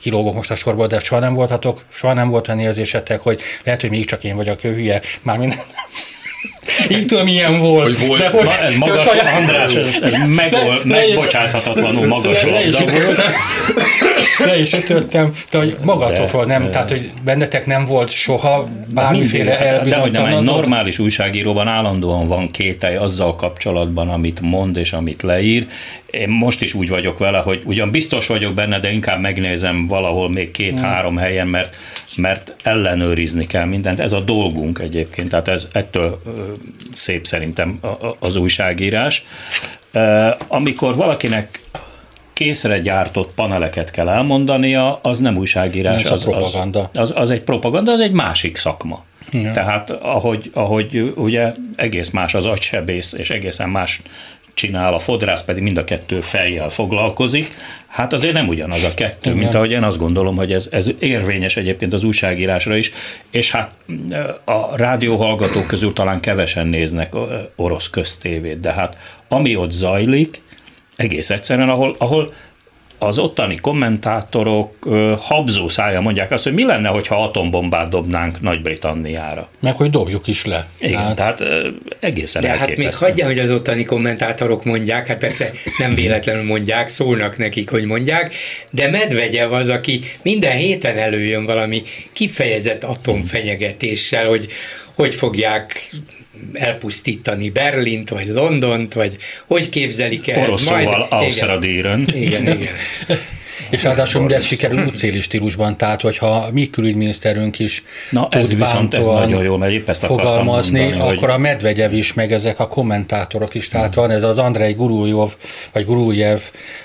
kilógok most a sorból, de soha nem voltatok, soha nem volt olyan érzésetek, hogy lehet, hogy még csak én vagyok hülye, mármint így tudom, milyen volt. Hogy volt. De hogy, ez de magas, saját- András, ez, ez megol, Le- megbocsáthatatlanul magas le, labda le is ütöttem, de hogy magatokról nem, tehát hogy bennetek nem volt soha bármiféle De hogy nem, egy normális újságíróban állandóan van kételj azzal kapcsolatban, amit mond és amit leír. Én most is úgy vagyok vele, hogy ugyan biztos vagyok benne, de inkább megnézem valahol még két-három helyen, mert, mert ellenőrizni kell mindent. Ez a dolgunk egyébként, tehát ez ettől szép szerintem az újságírás. Amikor valakinek készre gyártott paneleket kell elmondania, az nem újságírás, a az, propaganda. Az, az, az egy propaganda, az egy másik szakma. Ja. Tehát ahogy, ahogy ugye egész más az agysebész, és egészen más csinál a fodrász, pedig mind a kettő fejjel foglalkozik, hát azért nem ugyanaz a kettő, mint ahogy én azt gondolom, hogy ez, ez érvényes egyébként az újságírásra is, és hát a rádióhallgatók közül talán kevesen néznek orosz köztévét, de hát ami ott zajlik, egész egyszerűen, ahol, ahol az ottani kommentátorok habzó szája mondják azt, hogy mi lenne, hogyha atombombát dobnánk Nagy-Britanniára. Meg hogy dobjuk is le. Igen, Hát, tehát ö, egészen De hát még hagyja, hogy az ottani kommentátorok mondják, hát persze nem véletlenül mondják, szólnak nekik, hogy mondják, de Medvegyev az, aki minden héten előjön valami kifejezett atomfenyegetéssel, hogy hogy fogják elpusztítani Berlint, vagy Londont, vagy hogy képzelik el. Orosz szóval Ausztradíren. Igen, igen. És ráadásul mindez sikerül útszéli stílusban, tehát hogyha mi külügyminiszterünk is Na ez viszont ez nagyon jó, mert épp ezt fogalmazni, mondani, akkor hogy... a Medvegyev is, meg ezek a kommentátorok is, tehát van ez az Andrei Guruljov, vagy Guruljev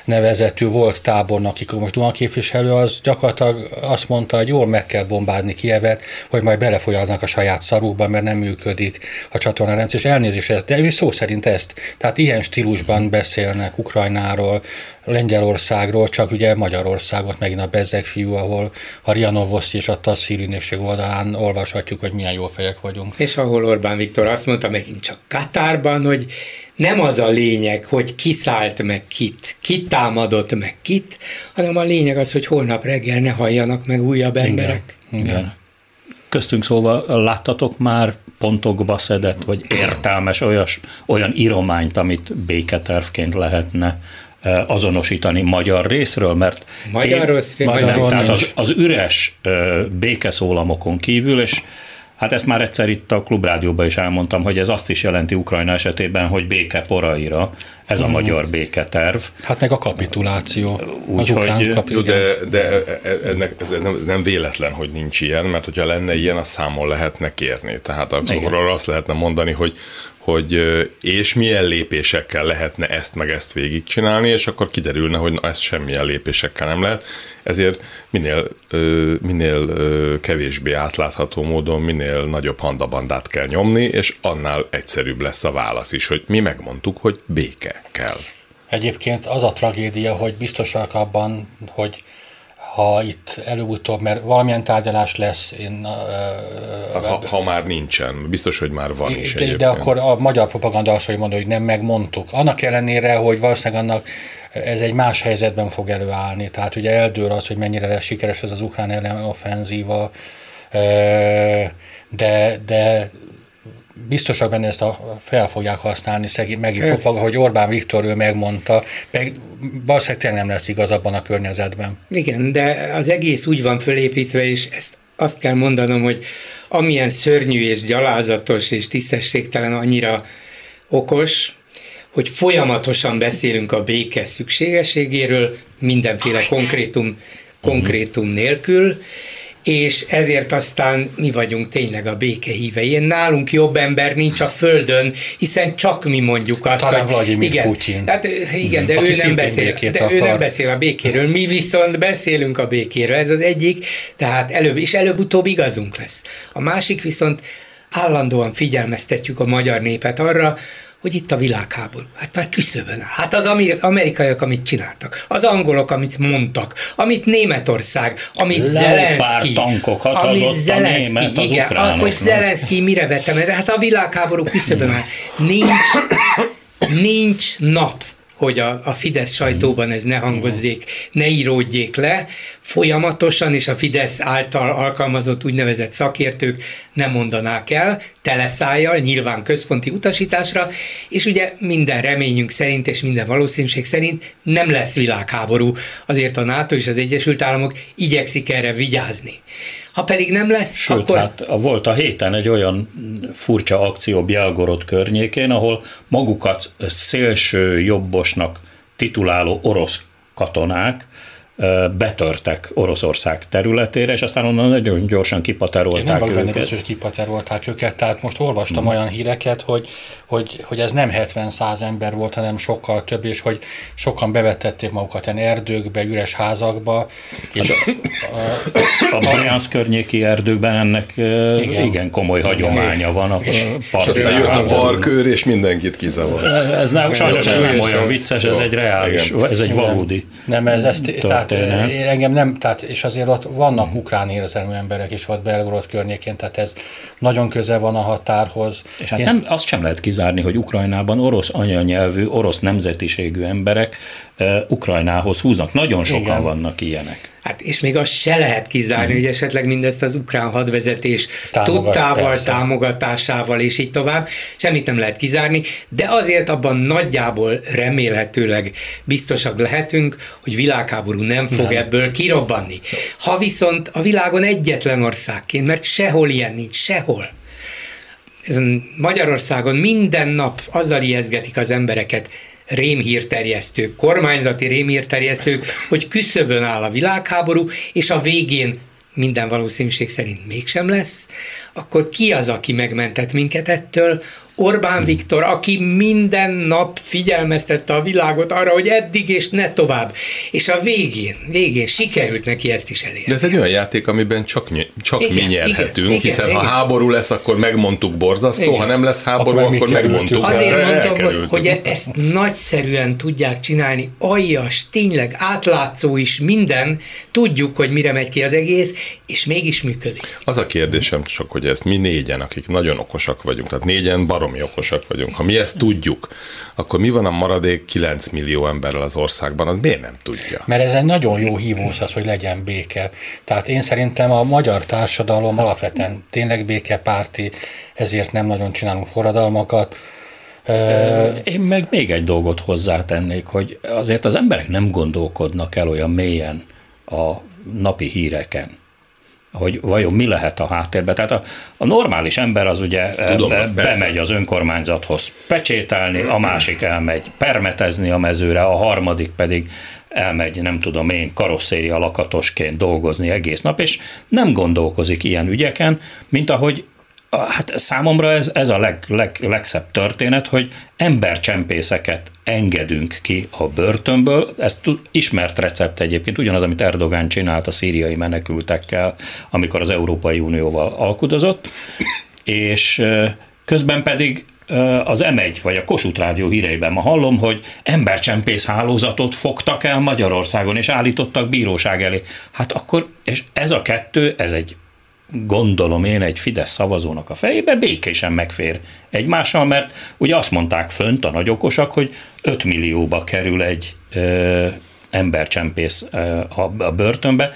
nevezetű volt tábornok, aki most Duma képviselő, az gyakorlatilag azt mondta, hogy jól meg kell bombázni Kievet, hogy majd belefolyadnak a saját szarukba, mert nem működik a csatornarendszer, és elnézést, de ő szó szerint ezt, tehát ilyen stílusban beszélnek Ukrajnáról, Lengyelországról, csak ugye Magyarországot, megint a Bezek fiú, ahol a Rianovoszti és a Tasszír ügynökség oldalán olvashatjuk, hogy milyen jó fejek vagyunk. És ahol Orbán Viktor azt mondta megint csak Katárban, hogy nem az a lényeg, hogy kiszállt meg kit, kitámadott meg kit, hanem a lényeg az, hogy holnap reggel ne halljanak meg újabb emberek. Igen. Igen. Köztünk szóval láttatok már pontokba szedett, vagy értelmes olyas, olyan írományt, amit béketervként lehetne azonosítani magyar részről, mert magyar én, magyar nem, tehát az, az üres békeszólamokon kívül, és Hát ezt már egyszer itt a klubrádióban is elmondtam, hogy ez azt is jelenti Ukrajna esetében, hogy béke poraira, ez a mm. magyar béketerv. Hát meg a kapituláció. Úgyhogy, kapi, de, de e- e- ennek, ez nem, ez nem véletlen, hogy nincs ilyen, mert hogyha lenne ilyen, azt számon lehetne kérni. Tehát akkor arra azt lehetne mondani, hogy hogy és milyen lépésekkel lehetne ezt meg ezt végigcsinálni, és akkor kiderülne, hogy na, ezt semmilyen lépésekkel nem lehet. Ezért minél, minél kevésbé átlátható módon, minél nagyobb handabandát kell nyomni, és annál egyszerűbb lesz a válasz is, hogy mi megmondtuk, hogy béke kell. Egyébként az a tragédia, hogy biztosak abban, hogy ha itt előbb-utóbb, mert valamilyen tárgyalás lesz. Én, hát, ha, ha már nincsen, biztos, hogy már van is de, de akkor a magyar propaganda azt hogy mondani, hogy nem megmondtuk. Annak ellenére, hogy valószínűleg annak ez egy más helyzetben fog előállni. Tehát ugye eldől az, hogy mennyire lesz sikeres ez az ukrán ellen offenzíva, de, de biztosak benne ezt a, fel fogják használni, szegény, megint propag, hogy Orbán Viktor ő megmondta, meg valószínűleg tényleg nem lesz igaz abban a környezetben. Igen, de az egész úgy van fölépítve, és ezt azt kell mondanom, hogy amilyen szörnyű és gyalázatos és tisztességtelen annyira okos, hogy folyamatosan beszélünk a béke szükségességéről, mindenféle konkrétum, konkrétum nélkül, és ezért aztán mi vagyunk tényleg a béke hívei. Nálunk jobb ember nincs a földön, hiszen csak mi mondjuk azt, Talán hogy igen, Putyin. Hát, igen, de, ő nem, beszél, de ő nem beszél a békéről, mi viszont beszélünk a békéről, ez az egyik, tehát előbb és előbb-utóbb igazunk lesz. A másik viszont állandóan figyelmeztetjük a magyar népet arra, hogy itt a világháború. Hát már küszöbön áll. Hát az amerikaiak, amit csináltak, az angolok, amit mondtak, amit Németország, amit Zelenszky, amit Zelenszky, igen, hogy Zelenszky mire vettem, de hát a világháború küszöbön áll. Nincs, nincs nap, hogy a, a Fidesz sajtóban ez ne hangozzék, ne íródjék le, folyamatosan, és a Fidesz által alkalmazott úgynevezett szakértők nem mondanák el, teleszájjal, nyilván központi utasításra, és ugye minden reményünk szerint és minden valószínűség szerint nem lesz világháború, azért a NATO és az Egyesült Államok igyekszik erre vigyázni. Ha pedig nem lesz, Sőt, akkor... hát volt a héten egy olyan furcsa akció Bielgorod környékén, ahol magukat szélső jobbosnak tituláló orosz katonák betörtek Oroszország területére, és aztán onnan nagyon gyorsan kipaterolták Én nem őket. Benne hogy kipaterolták őket, tehát most olvastam mm. olyan híreket, hogy, hogy, hogy ez nem 70-100 ember volt, hanem sokkal több, és hogy sokan bevetették magukat ilyen erdőkbe, üres házakba. És a, a, a Briansz környéki erdőkben ennek igen, igen komoly hagyománya van. A és, és jött a barkőr, és mindenkit kizavar. Ez nem, sajnos ez nem olyan vicces, ez egy reális, ez egy valódi. Nem, ez, ez tehát engem nem, tehát, és azért ott vannak ukrán érzelmű emberek is ott Belgorod környékén, tehát ez nagyon közel van a határhoz. És hát Én... nem, azt sem lehet kizárni, hogy Ukrajnában orosz anyanyelvű, orosz nemzetiségű emberek uh, Ukrajnához húznak. Nagyon sokan Igen. vannak ilyenek. Hát és még azt se lehet kizárni, mm. hogy esetleg mindezt az ukrán hadvezetés Támogat, tudtával, persze. támogatásával és így tovább, semmit nem lehet kizárni, de azért abban nagyjából remélhetőleg biztosak lehetünk, hogy világháború nem fog nem. ebből kirobbanni. Ha viszont a világon egyetlen országként, mert sehol ilyen nincs, sehol, Magyarországon minden nap azzal ijeszgetik az embereket, rémhírterjesztők, kormányzati rémhírterjesztők, hogy küszöbön áll a világháború, és a végén minden valószínűség szerint mégsem lesz, akkor ki az, aki megmentett minket ettől? Orbán hmm. Viktor, aki minden nap figyelmeztette a világot arra, hogy eddig és ne tovább. És a végén, végén sikerült neki ezt is elérni. De ez egy olyan játék, amiben csak, csak igen, mi nyerhetünk, igen, hiszen igen, ha igen. háború lesz, akkor megmondtuk borzasztó, igen. ha nem lesz háború, akkor, akkor megmondtuk. Azért mondtam, hogy, hogy ezt nagyszerűen tudják csinálni, aljas, tényleg átlátszó is minden, tudjuk, hogy mire megy ki az egész, és mégis működik. Az a kérdésem csak, hogy ezt mi négyen, akik nagyon okosak vagyunk, tehát négyen bar baromi okosak vagyunk. Ha mi ezt tudjuk, akkor mi van a maradék 9 millió emberrel az országban, az miért nem tudja? Mert ez egy nagyon jó hívószaz, hogy legyen béke. Tehát én szerintem a magyar társadalom alapvetően tényleg békepárti, ezért nem nagyon csinálunk forradalmakat. Én meg még egy dolgot hozzátennék, hogy azért az emberek nem gondolkodnak el olyan mélyen a napi híreken hogy vajon mi lehet a háttérben. Tehát a, a normális ember az ugye Tudom, be, bemegy az önkormányzathoz pecsételni, a másik elmegy permetezni a mezőre, a harmadik pedig elmegy, nem tudom én, karosszéria lakatosként dolgozni egész nap, és nem gondolkozik ilyen ügyeken, mint ahogy Hát számomra ez, ez a leg, leg, legszebb történet, hogy embercsempészeket engedünk ki a börtönből. Ez ismert recept egyébként, ugyanaz, amit Erdogán csinált a szíriai menekültekkel, amikor az Európai Unióval alkudozott, és közben pedig az M1 vagy a Kossuth Rádió híreiben ma hallom, hogy embercsempész hálózatot fogtak el Magyarországon, és állítottak bíróság elé. Hát akkor, és ez a kettő, ez egy gondolom én egy Fidesz szavazónak a fejébe békésen megfér egymással, mert ugye azt mondták fönt a nagyokosak, hogy 5 millióba kerül egy ö, embercsempész a, börtönbe.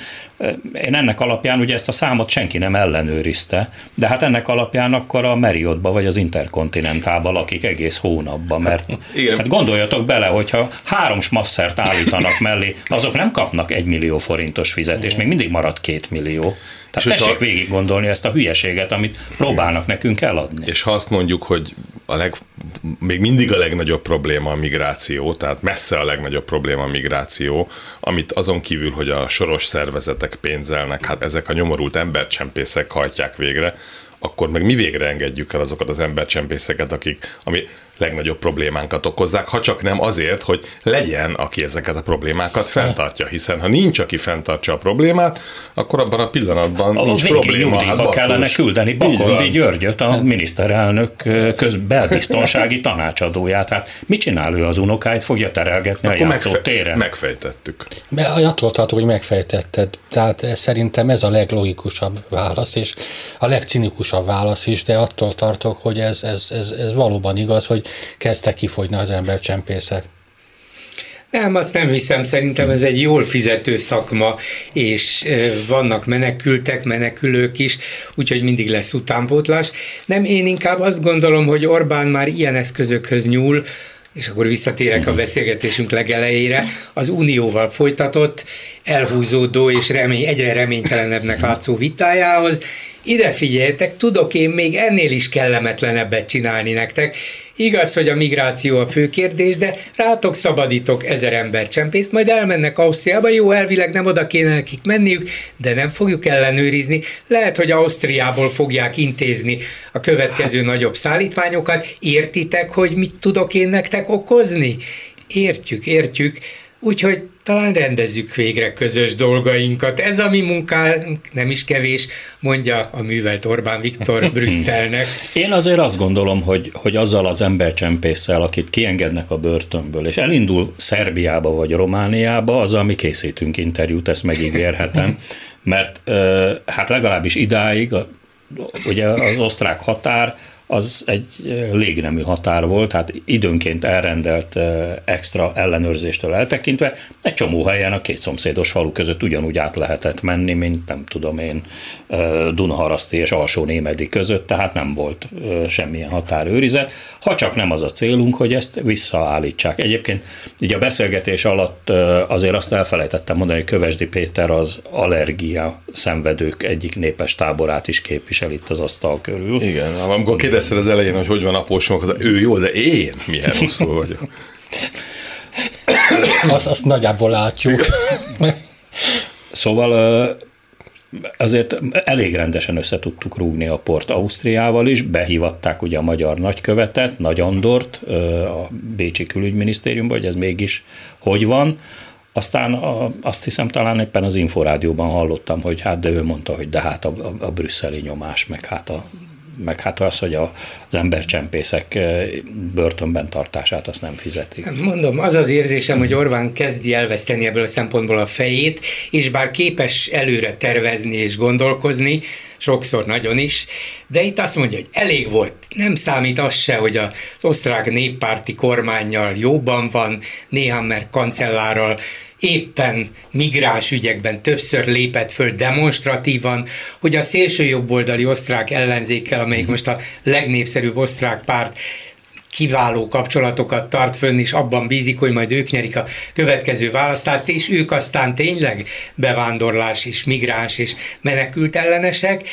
Én ennek alapján ugye ezt a számot senki nem ellenőrizte, de hát ennek alapján akkor a Marriottba vagy az Interkontinentálba lakik egész hónapban, mert Igen. hát gondoljatok bele, hogyha három smasszert állítanak mellé, azok nem kapnak egy millió forintos fizetést, még mindig marad két millió. Tehát és tessék végig gondolni ezt a hülyeséget, amit próbálnak nekünk eladni. És ha azt mondjuk, hogy a leg, még mindig a legnagyobb probléma a migráció, tehát messze a legnagyobb probléma a migráció, amit azon kívül, hogy a soros szervezetek pénzelnek, hát ezek a nyomorult embercsempészek hajtják végre, akkor meg mi végre engedjük el azokat az embercsempészeket, akik, ami legnagyobb problémánkat okozzák, ha csak nem azért, hogy legyen, aki ezeket a problémákat fenntartja, hiszen ha nincs, aki fenntartja a problémát, akkor abban a pillanatban a nincs probléma. Hát kellene küldeni Bakondi Györgyöt, a miniszterelnök közbelbiztonsági tanácsadóját. Hát mit csinál ő az unokáit, fogja terelgetni akkor a játszótéren? Megfejtettük. Attól tartok, hogy megfejtetted. Tehát szerintem ez a leglogikusabb válasz, és a legcinikusabb válasz is, de attól tartok, hogy ez, ez, ez, ez valóban igaz, hogy kezdtek kifogyni az embercsempészek. Nem, azt nem hiszem, szerintem ez egy jól fizető szakma, és vannak menekültek, menekülők is, úgyhogy mindig lesz utánpótlás. Nem, én inkább azt gondolom, hogy Orbán már ilyen eszközökhöz nyúl, és akkor visszatérek a mhm. beszélgetésünk legelejére, az Unióval folytatott, elhúzódó és remény, egyre reménytelenebbnek látszó vitájához. Ide figyeljetek, tudok én még ennél is kellemetlenebbet csinálni nektek, Igaz, hogy a migráció a fő kérdés, de rátok szabadítok ezer ember csempészt, majd elmennek Ausztriába, jó, elvileg nem oda kéne nekik menniük, de nem fogjuk ellenőrizni. Lehet, hogy Ausztriából fogják intézni a következő hát. nagyobb szállítmányokat. Értitek, hogy mit tudok én nektek okozni? Értjük, értjük. Úgyhogy talán rendezzük végre közös dolgainkat. Ez a mi munkánk nem is kevés, mondja a művelt Orbán Viktor Brüsszelnek. Én azért azt gondolom, hogy, hogy azzal az embercsempésszel, akit kiengednek a börtönből, és elindul Szerbiába vagy Romániába, azzal mi készítünk interjút, ezt megígérhetem, mert hát legalábbis idáig, ugye az osztrák határ, az egy légnemű határ volt, tehát időnként elrendelt extra ellenőrzéstől eltekintve egy csomó helyen a két szomszédos falu között ugyanúgy át lehetett menni, mint nem tudom én Dunaharaszti és Alsó Némedi között, tehát nem volt semmilyen határőrizet, ha csak nem az a célunk, hogy ezt visszaállítsák. Egyébként így a beszélgetés alatt azért azt elfelejtettem mondani, hogy Kövesdi Péter az allergia szenvedők egyik népes táborát is képvisel itt az asztal körül. Igen, amikor kérdezted az elején, hogy hogy van apósom, az ő jó, de én milyen rosszul vagyok. azt, azt nagyjából látjuk. Szóval azért elég rendesen össze tudtuk rúgni a port Ausztriával is, behívatták ugye a magyar nagykövetet, Nagy Andort a Bécsi külügyminisztériumba, hogy ez mégis hogy van. Aztán a, azt hiszem talán éppen az Inforádióban hallottam, hogy hát de ő mondta, hogy de hát a, a, a brüsszeli nyomás, meg hát a meg hát az, hogy az embercsempészek eh, börtönben tartását azt nem fizetik. Mondom, az az érzésem, hogy Orbán kezdi elveszteni ebből a szempontból a fejét, és bár képes előre tervezni és gondolkozni, sokszor nagyon is, de itt azt mondja, hogy elég volt, nem számít az se, hogy az osztrák néppárti kormányjal jóban van, néha mert kancellárral éppen migráns ügyekben többször lépett föl demonstratívan, hogy a szélső jobboldali osztrák ellenzékkel, amelyik mhm. most a legnépszerűbb osztrák párt, kiváló kapcsolatokat tart fönn, és abban bízik, hogy majd ők nyerik a következő választást, és ők aztán tényleg bevándorlás és migráns és menekült ellenesek,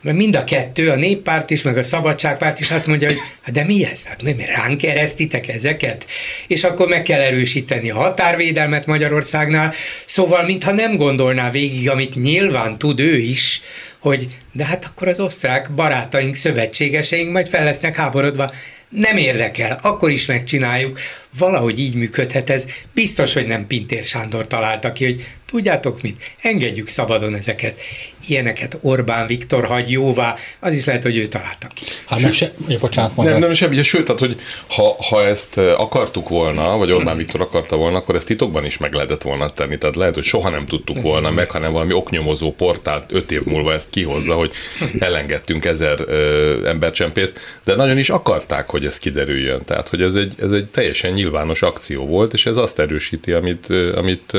mert mind a kettő, a néppárt is, meg a szabadságpárt is azt mondja, hogy hát de mi ez? Hát mi, ránk keresztitek ezeket? És akkor meg kell erősíteni a határvédelmet Magyarországnál, szóval mintha nem gondolná végig, amit nyilván tud ő is, hogy de hát akkor az osztrák barátaink, szövetségeseink majd fel lesznek háborodva nem érdekel, akkor is megcsináljuk, valahogy így működhet ez. Biztos, hogy nem Pintér Sándor találta ki, hogy tudjátok mit, engedjük szabadon ezeket. Ilyeneket Orbán Viktor hagy jóvá, az is lehet, hogy ő találta ki. Hát nem se, bocsánat, nem, nem semmi, sőt, tehát, hogy ha, ha ezt akartuk volna, vagy Orbán Viktor akarta volna, akkor ezt titokban is meg lehetett volna tenni. Tehát lehet, hogy soha nem tudtuk volna meg, hanem valami oknyomozó portált öt év múlva ezt kihozza, hogy elengedtünk ezer ö, embercsempészt, de nagyon is akarták, hogy ez kiderüljön. Tehát, hogy ez egy, ez egy teljesen nyilvános akció volt, és ez azt erősíti, amit, amit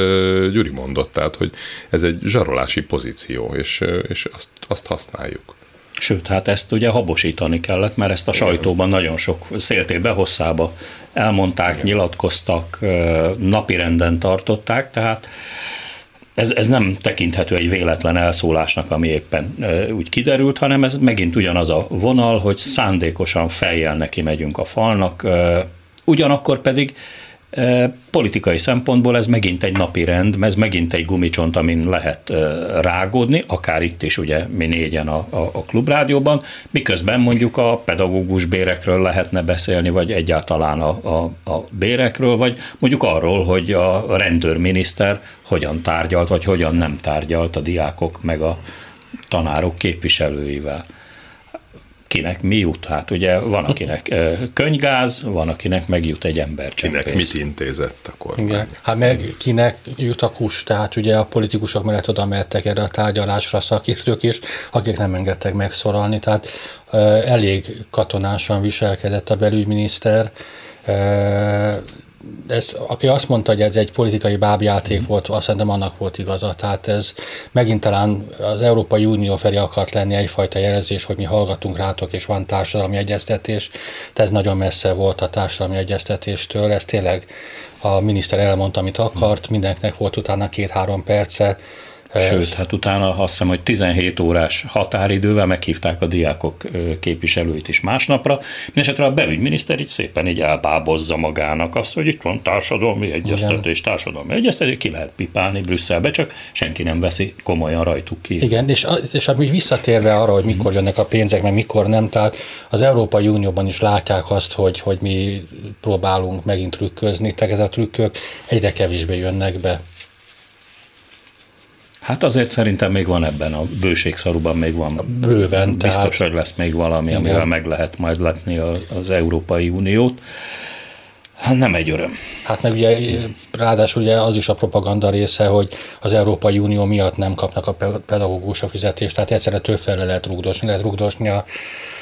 Gyuri mondott, tehát, hogy ez egy zsarolási pozíció, és, és azt, azt használjuk. Sőt, hát ezt ugye habosítani kellett, mert ezt a sajtóban nagyon sok széltébe hosszába elmondták, Igen. nyilatkoztak, napirenden tartották, tehát ez, ez nem tekinthető egy véletlen elszólásnak, ami éppen e, úgy kiderült, hanem ez megint ugyanaz a vonal, hogy szándékosan fejjel neki megyünk a falnak, e, ugyanakkor pedig Politikai szempontból ez megint egy napi rend, ez megint egy gumicsont, amin lehet rágódni, akár itt is ugye mi négyen a, a, a klubrádióban, miközben mondjuk a pedagógus bérekről lehetne beszélni, vagy egyáltalán a, a, a bérekről, vagy mondjuk arról, hogy a rendőrminiszter hogyan tárgyalt, vagy hogyan nem tárgyalt a diákok meg a tanárok képviselőivel kinek mi jut. Hát ugye van, akinek könygáz, van, akinek megjut egy ember. Kinek mit intézett a kormány. Igen. Hát meg kinek jut a kus, tehát ugye a politikusok mellett oda mehettek erre a tárgyalásra a szakértők is, akik nem engedtek megszólalni, tehát elég katonásan viselkedett a belügyminiszter, ez, aki azt mondta, hogy ez egy politikai bábjáték mm. volt, azt szerintem annak volt igaza. Tehát ez megint talán az Európai Unió felé akart lenni egyfajta jelzés, hogy mi hallgatunk rátok, és van társadalmi egyeztetés, de ez nagyon messze volt a társadalmi egyeztetéstől. Ez tényleg a miniszter elmondta, amit akart, mindenkinek volt utána két-három perce, Sőt, hát utána azt hiszem, hogy 17 órás határidővel meghívták a diákok képviselőit is másnapra. Mindenesetre a belügyminiszter így szépen így elbábozza magának azt, hogy itt van társadalmi egyeztetés, társadalmi egyeztetés, ki lehet pipálni Brüsszelbe, csak senki nem veszi komolyan rajtuk ki. Igen, és, és amúgy visszatérve arra, hogy mikor jönnek a pénzek, meg mikor nem, tehát az Európai Unióban is látják azt, hogy, hogy mi próbálunk megint trükközni, tehát ez a trükkök egyre kevésbé jönnek be. Hát azért szerintem még van ebben a bőségszaruban még van. Bőven. Biztos, tehát... hogy lesz még valami, igen. amivel meg lehet majd lepni az, az Európai Uniót. Hát nem egy öröm. Hát meg ugye ráadásul ugye az is a propaganda része, hogy az Európai Unió miatt nem kapnak a pedagógus a fizetést, tehát egyszerre többfele lehet rúgdosni, lehet rúgdosni a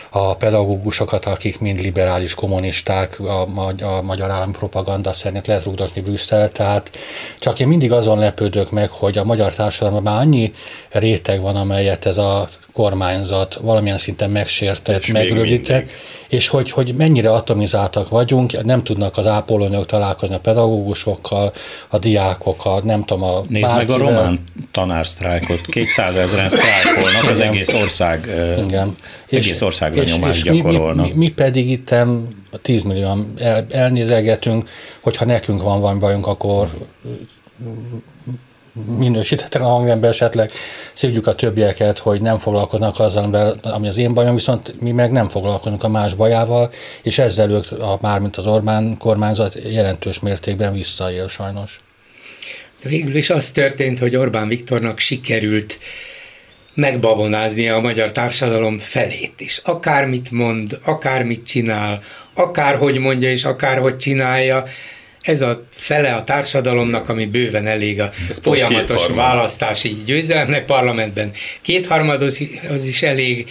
a pedagógusokat, akik mind liberális kommunisták, a, a magyar állami propaganda szerint lehet rugdosni Brüsszel, tehát csak én mindig azon lepődök meg, hogy a magyar társadalomban már annyi réteg van, amelyet ez a kormányzat valamilyen szinten megsértett, megrövidített, és hogy, hogy mennyire atomizáltak vagyunk, nem tudnak az ápolóanyagok találkozni a pedagógusokkal, a diákokkal, nem tudom, a Nézd bárkivel. meg a román tanársztrájkot, 200 ezeren sztrájkolnak, az egész ország, Igen. egész ország nyomást és gyakorolnak. Mi, mi, mi pedig itt 10 millió el, elnézelgetünk, hogyha nekünk van valami bajunk, akkor minősítetlen a hangember esetleg szívjuk a többieket, hogy nem foglalkoznak azzal, ami az én bajom, viszont mi meg nem foglalkozunk a más bajával, és ezzel ők, a, mármint az Orbán kormányzat jelentős mértékben visszaél sajnos. Végül is az történt, hogy Orbán Viktornak sikerült megbabonáznia a magyar társadalom felét is. Akármit mond, akármit csinál, akárhogy mondja és akárhogy csinálja, ez a fele a társadalomnak, ami bőven elég a ez folyamatos választási győzelemnek parlamentben. Kétharmad az is elég.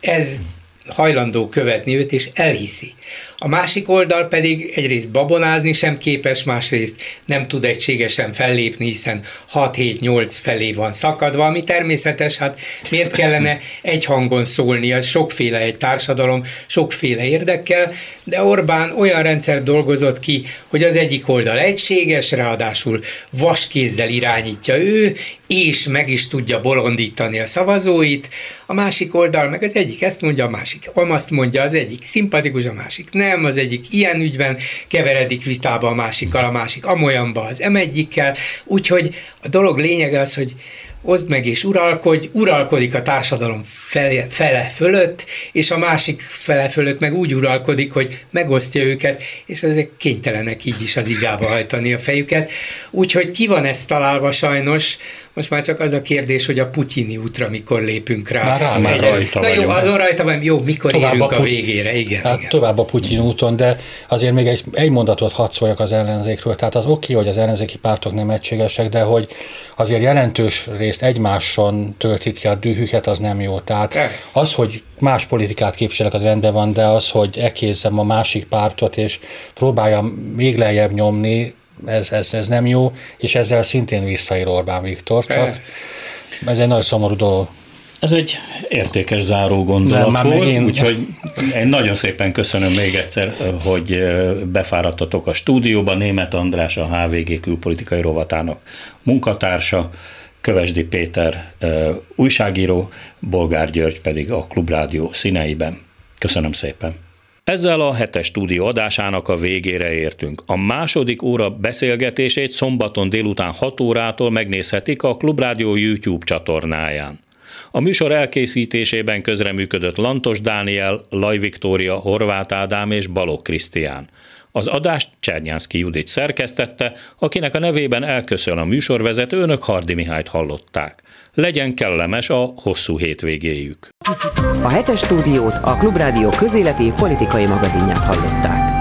Ez hajlandó követni őt, és elhiszi. A másik oldal pedig egyrészt babonázni sem képes, másrészt nem tud egységesen fellépni, hiszen 6-7-8 felé van szakadva, ami természetes, hát miért kellene egy hangon szólnia, sokféle egy társadalom, sokféle érdekkel, de Orbán olyan rendszer dolgozott ki, hogy az egyik oldal egységes, ráadásul vaskézzel irányítja ő, és meg is tudja bolondítani a szavazóit, a másik oldal meg az egyik ezt mondja, a másik azt mondja, az egyik szimpatikus, a másik nem, az egyik ilyen ügyben keveredik vitába a másikkal, a másik amolyanba az m úgyhogy a dolog lényege az, hogy oszd meg és uralkodj, uralkodik a társadalom fele, fele fölött, és a másik fele fölött meg úgy uralkodik, hogy megosztja őket, és ezek kénytelenek így is az igába hajtani a fejüket. Úgyhogy ki van ezt találva sajnos, most már csak az a kérdés, hogy a Putyini útra mikor lépünk rá. Már, rá, már rajta Na jó, azon rajta van, jó, mikor tovább érünk a, a végére, igen, hát igen. Tovább a Putyin úton, de azért még egy, egy mondatot hadd szóljak az ellenzékről. Tehát az oké, hogy az ellenzéki pártok nem egységesek, de hogy azért jelentős részt egymáson töltik ki a dühüket, az nem jó. Tehát Persze. az, hogy más politikát képviselek, az rendben van, de az, hogy ekézzem a másik pártot, és próbáljam még lejjebb nyomni, ez, ez, ez nem jó, és ezzel szintén visszaér Orbán Viktor. Ez egy nagyon szomorú dolog. Ez egy értékes záró gondolat Nem, volt, én... úgyhogy én nagyon szépen köszönöm még egyszer, hogy befáradtatok a stúdióba. Német András, a HVG külpolitikai rovatának munkatársa, Kövesdi Péter újságíró, Bolgár György pedig a Klubrádió színeiben. Köszönöm szépen! Ezzel a hetes stúdió adásának a végére értünk. A második óra beszélgetését szombaton délután 6 órától megnézhetik a Klubrádió YouTube csatornáján. A műsor elkészítésében közreműködött Lantos Dániel, Laj Viktória, Horváth Ádám és Balogh Krisztián. Az adást Csernyánszki Judit szerkesztette, akinek a nevében elköszön a műsorvezető, önök Hardi Mihályt hallották. Legyen kellemes a hosszú hétvégéjük. A hetes stúdiót a Klubrádió közéleti politikai magazinját hallották.